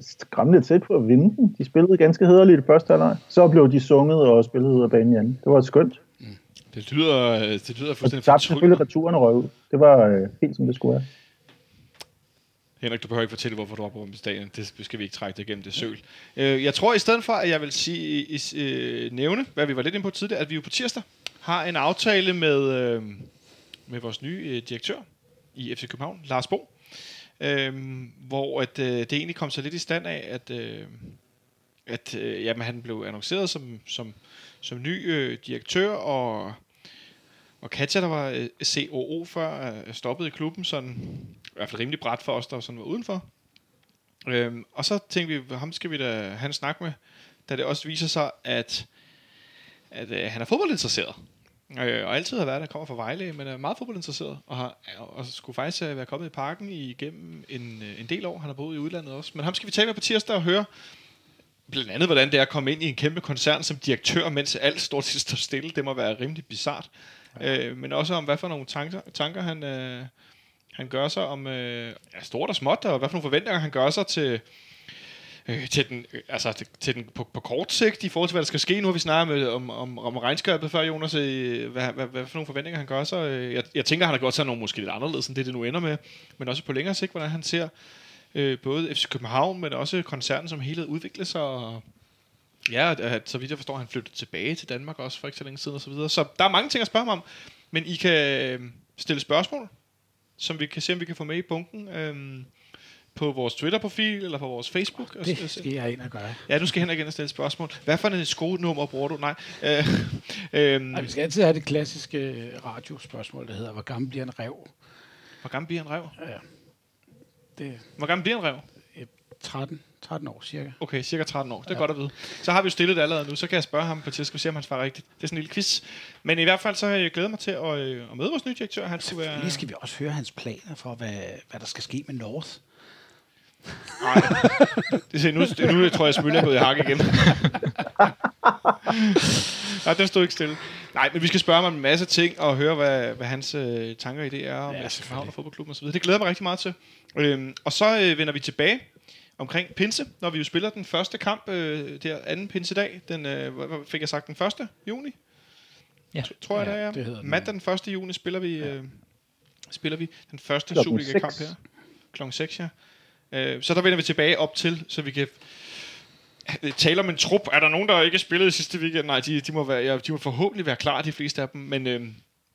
skræmmende tæt på at vinde den. De spillede ganske hederligt i det første halvleg. Så blev de sunget og spillede ud af banen i anden. Det var skønt. Det lyder, øh, det lyder fuldstændig tabte selvfølgelig fortryllende. returen røv. ud. Det var øh, helt som det skulle være. Henrik, du behøver ikke fortælle, hvorfor du var på stadion. Det skal vi ikke trække det igennem det søl. Øh, jeg tror i stedet for, at jeg vil sige, i, øh, nævne, hvad vi var lidt inde på tidligere, at vi jo på tirsdag har en aftale med, øh, med vores nye øh, direktør i FC København, Lars Bo, øh, hvor at, øh, det egentlig kom så lidt i stand af, at, øh, at øh, jamen, han blev annonceret som, som, som ny øh, direktør, og, og Katja, der var øh, COO før, øh, stoppede i klubben, sådan i hvert fald rimelig bræt for os, der sådan var udenfor. Øhm, og så tænkte vi, ham skal vi da have en snak med, da det også viser sig, at, at øh, han er fodboldinteresseret. Øh, og altid har været der, kommer fra Vejle, men er meget fodboldinteresseret, og, har, og skulle faktisk øh, være kommet i parken igennem en, øh, en del år. Han har boet i udlandet også. Men ham skal vi tale med på tirsdag og høre, blandt andet, hvordan det er at komme ind i en kæmpe koncern som direktør, mens alt stort set står stille. Det må være rimelig bizart. Øh, men også om, hvad for nogle tanker, tanker han, øh, han gør sig om øh, ja, stort og småt, og hvad for nogle forventninger han gør sig til, øh, til den, øh, altså til, til den på, på kort sigt i forhold til, hvad der skal ske. Nu har vi snakket med, om, om, om regnskabet før, Jonas. Øh, hvad, hvad, hvad for nogle forventninger han gør sig. Øh, Jeg, jeg tænker, han har gjort sig nogle måske lidt anderledes, end det, det nu ender med. Men også på længere sigt, hvordan han ser øh, både FC København, men også koncernen som helhed udvikle sig. Og, ja, at, så vidt jeg forstår, han flyttede tilbage til Danmark også for ikke så længe siden og så videre. Så der er mange ting at spørge ham om. Men I kan øh, stille spørgsmål, som vi kan se, om vi kan få med i bunken. Øh, på vores Twitter-profil eller på vores Facebook. Og- det skal jeg ind og gøre. Ja, du skal hen igen og stille spørgsmål. Hvad for en skonummer bruger du? Nej. Øh, øhm, Ej, vi skal altid have det klassiske øh, radiospørgsmål, der hedder, hvor gammel bliver en rev? hvor gammel bliver en rev? Det, Hvor gammel bliver en rev? 13, 13 år cirka. Okay, cirka 13 år. Det er ja. godt at vide. Så har vi jo stillet det allerede nu, så kan jeg spørge ham på vi se, om han svarer rigtigt. Det er sådan en lille quiz. Men i hvert fald så har jeg glædet mig til at, øh, at møde vores nye direktør. Han skulle være... Lige skal vi også høre hans planer for, hvad, hvad der skal ske med North. Nej, det ser, nu, nu tror jeg, at er gået i hak igen. Nej, den stod ikke stille. Nej, men vi skal spørge ham om en masse ting og høre, hvad, hvad hans øh, tanker i det er om ja, København og fodboldklubben osv. Det glæder mig rigtig meget til. Øhm, og så øh, vender vi tilbage omkring pinse, når vi jo spiller den første kamp, øh, der anden pinsedag, den, øh, hvad fik jeg sagt, den 1. juni? Ja. Tror jeg, Ja, det det er. hedder den. Mandag den 1. juni spiller vi, øh, spiller vi den første Superliga-kamp her. Klokken 6, ja. Øh, så der vender vi tilbage op til, så vi kan tale om en trup. Er der nogen, der ikke spillede sidste weekend? Nej, de, de, må, være, ja, de må forhåbentlig være klar, de fleste af dem. Men øh,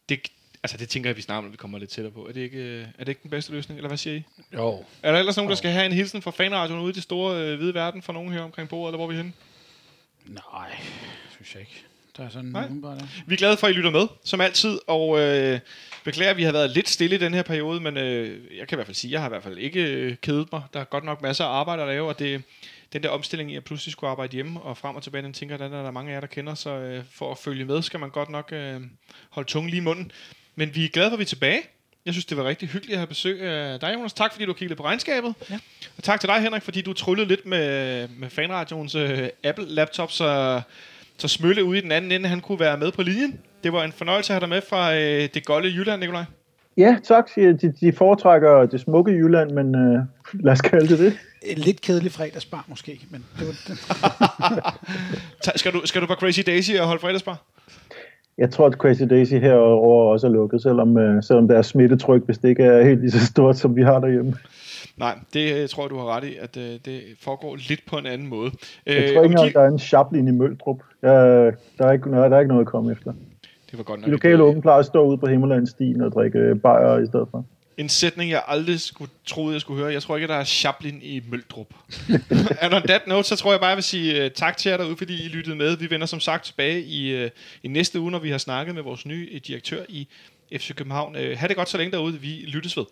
det, altså, det tænker jeg, vi om, når vi kommer lidt tættere på. Er det ikke, øh, er det ikke den bedste løsning, eller hvad siger I? Jo. Er der ellers nogen, der skal have en hilsen fra fanradioen ude i det store øh, hvide verden fra nogen her omkring bordet, eller hvor er vi henne? Nej, synes jeg ikke. Der er sådan Nej. nogen bare der. Vi er glade for, at I lytter med, som altid, og øh, beklager, at vi har været lidt stille i den her periode, men øh, jeg kan i hvert fald sige, at jeg har i hvert fald ikke øh, kedet mig. Der er godt nok masser af arbejde at lave, og det, den der omstilling i at pludselig skulle arbejde hjemme og frem og tilbage, den tænker den er der mange af jer, der kender, så øh, for at følge med, skal man godt nok øh, holde tungen lige i munden. Men vi er glade for, at vi er tilbage. Jeg synes, det var rigtig hyggeligt at have besøg af dig, Jonas. Tak, fordi du kiggede på regnskabet. Ja. Og tak til dig, Henrik, fordi du tryllede lidt med, med fanradioens øh, Apple-laptop, så, så Smølle ude i den anden ende, han kunne være med på linjen. Det var en fornøjelse at have dig med fra øh, det golde Jylland, Nikolaj. Ja, tak. De, de foretrækker det smukke Jylland, men øh, lad os kalde det det. En lidt kedelig fredagsbar måske, men det var Ta- skal, du, skal du på Crazy Daisy og holde fredagsbar? Jeg tror, at Crazy Daisy herover også er lukket, selvom, øh, selvom deres smittetryk, hvis det ikke er helt lige så stort, som vi har derhjemme. Nej, det øh, tror jeg, du har ret i, at øh, det foregår lidt på en anden måde. Jeg tror og ikke engang, gi- der er en Chaplin i Møldrup. Jeg, der, er ikke, noget, der er ikke noget at komme efter. Det var godt nok De lokale unge plejer at stå ude på Himmelandstien og drikke øh, bajer i stedet for. en sætning, jeg aldrig skulle troede, jeg skulle høre. Jeg tror ikke, der er Chaplin i Møldrup. And on that note, så tror jeg bare, jeg vil sige uh, tak til jer derude, fordi I lyttede med. Vi vender som sagt tilbage i, uh, i næste uge, når vi har snakket med vores nye uh, direktør i FC København. Uh, ha' det godt så længe derude. Vi lyttes ved.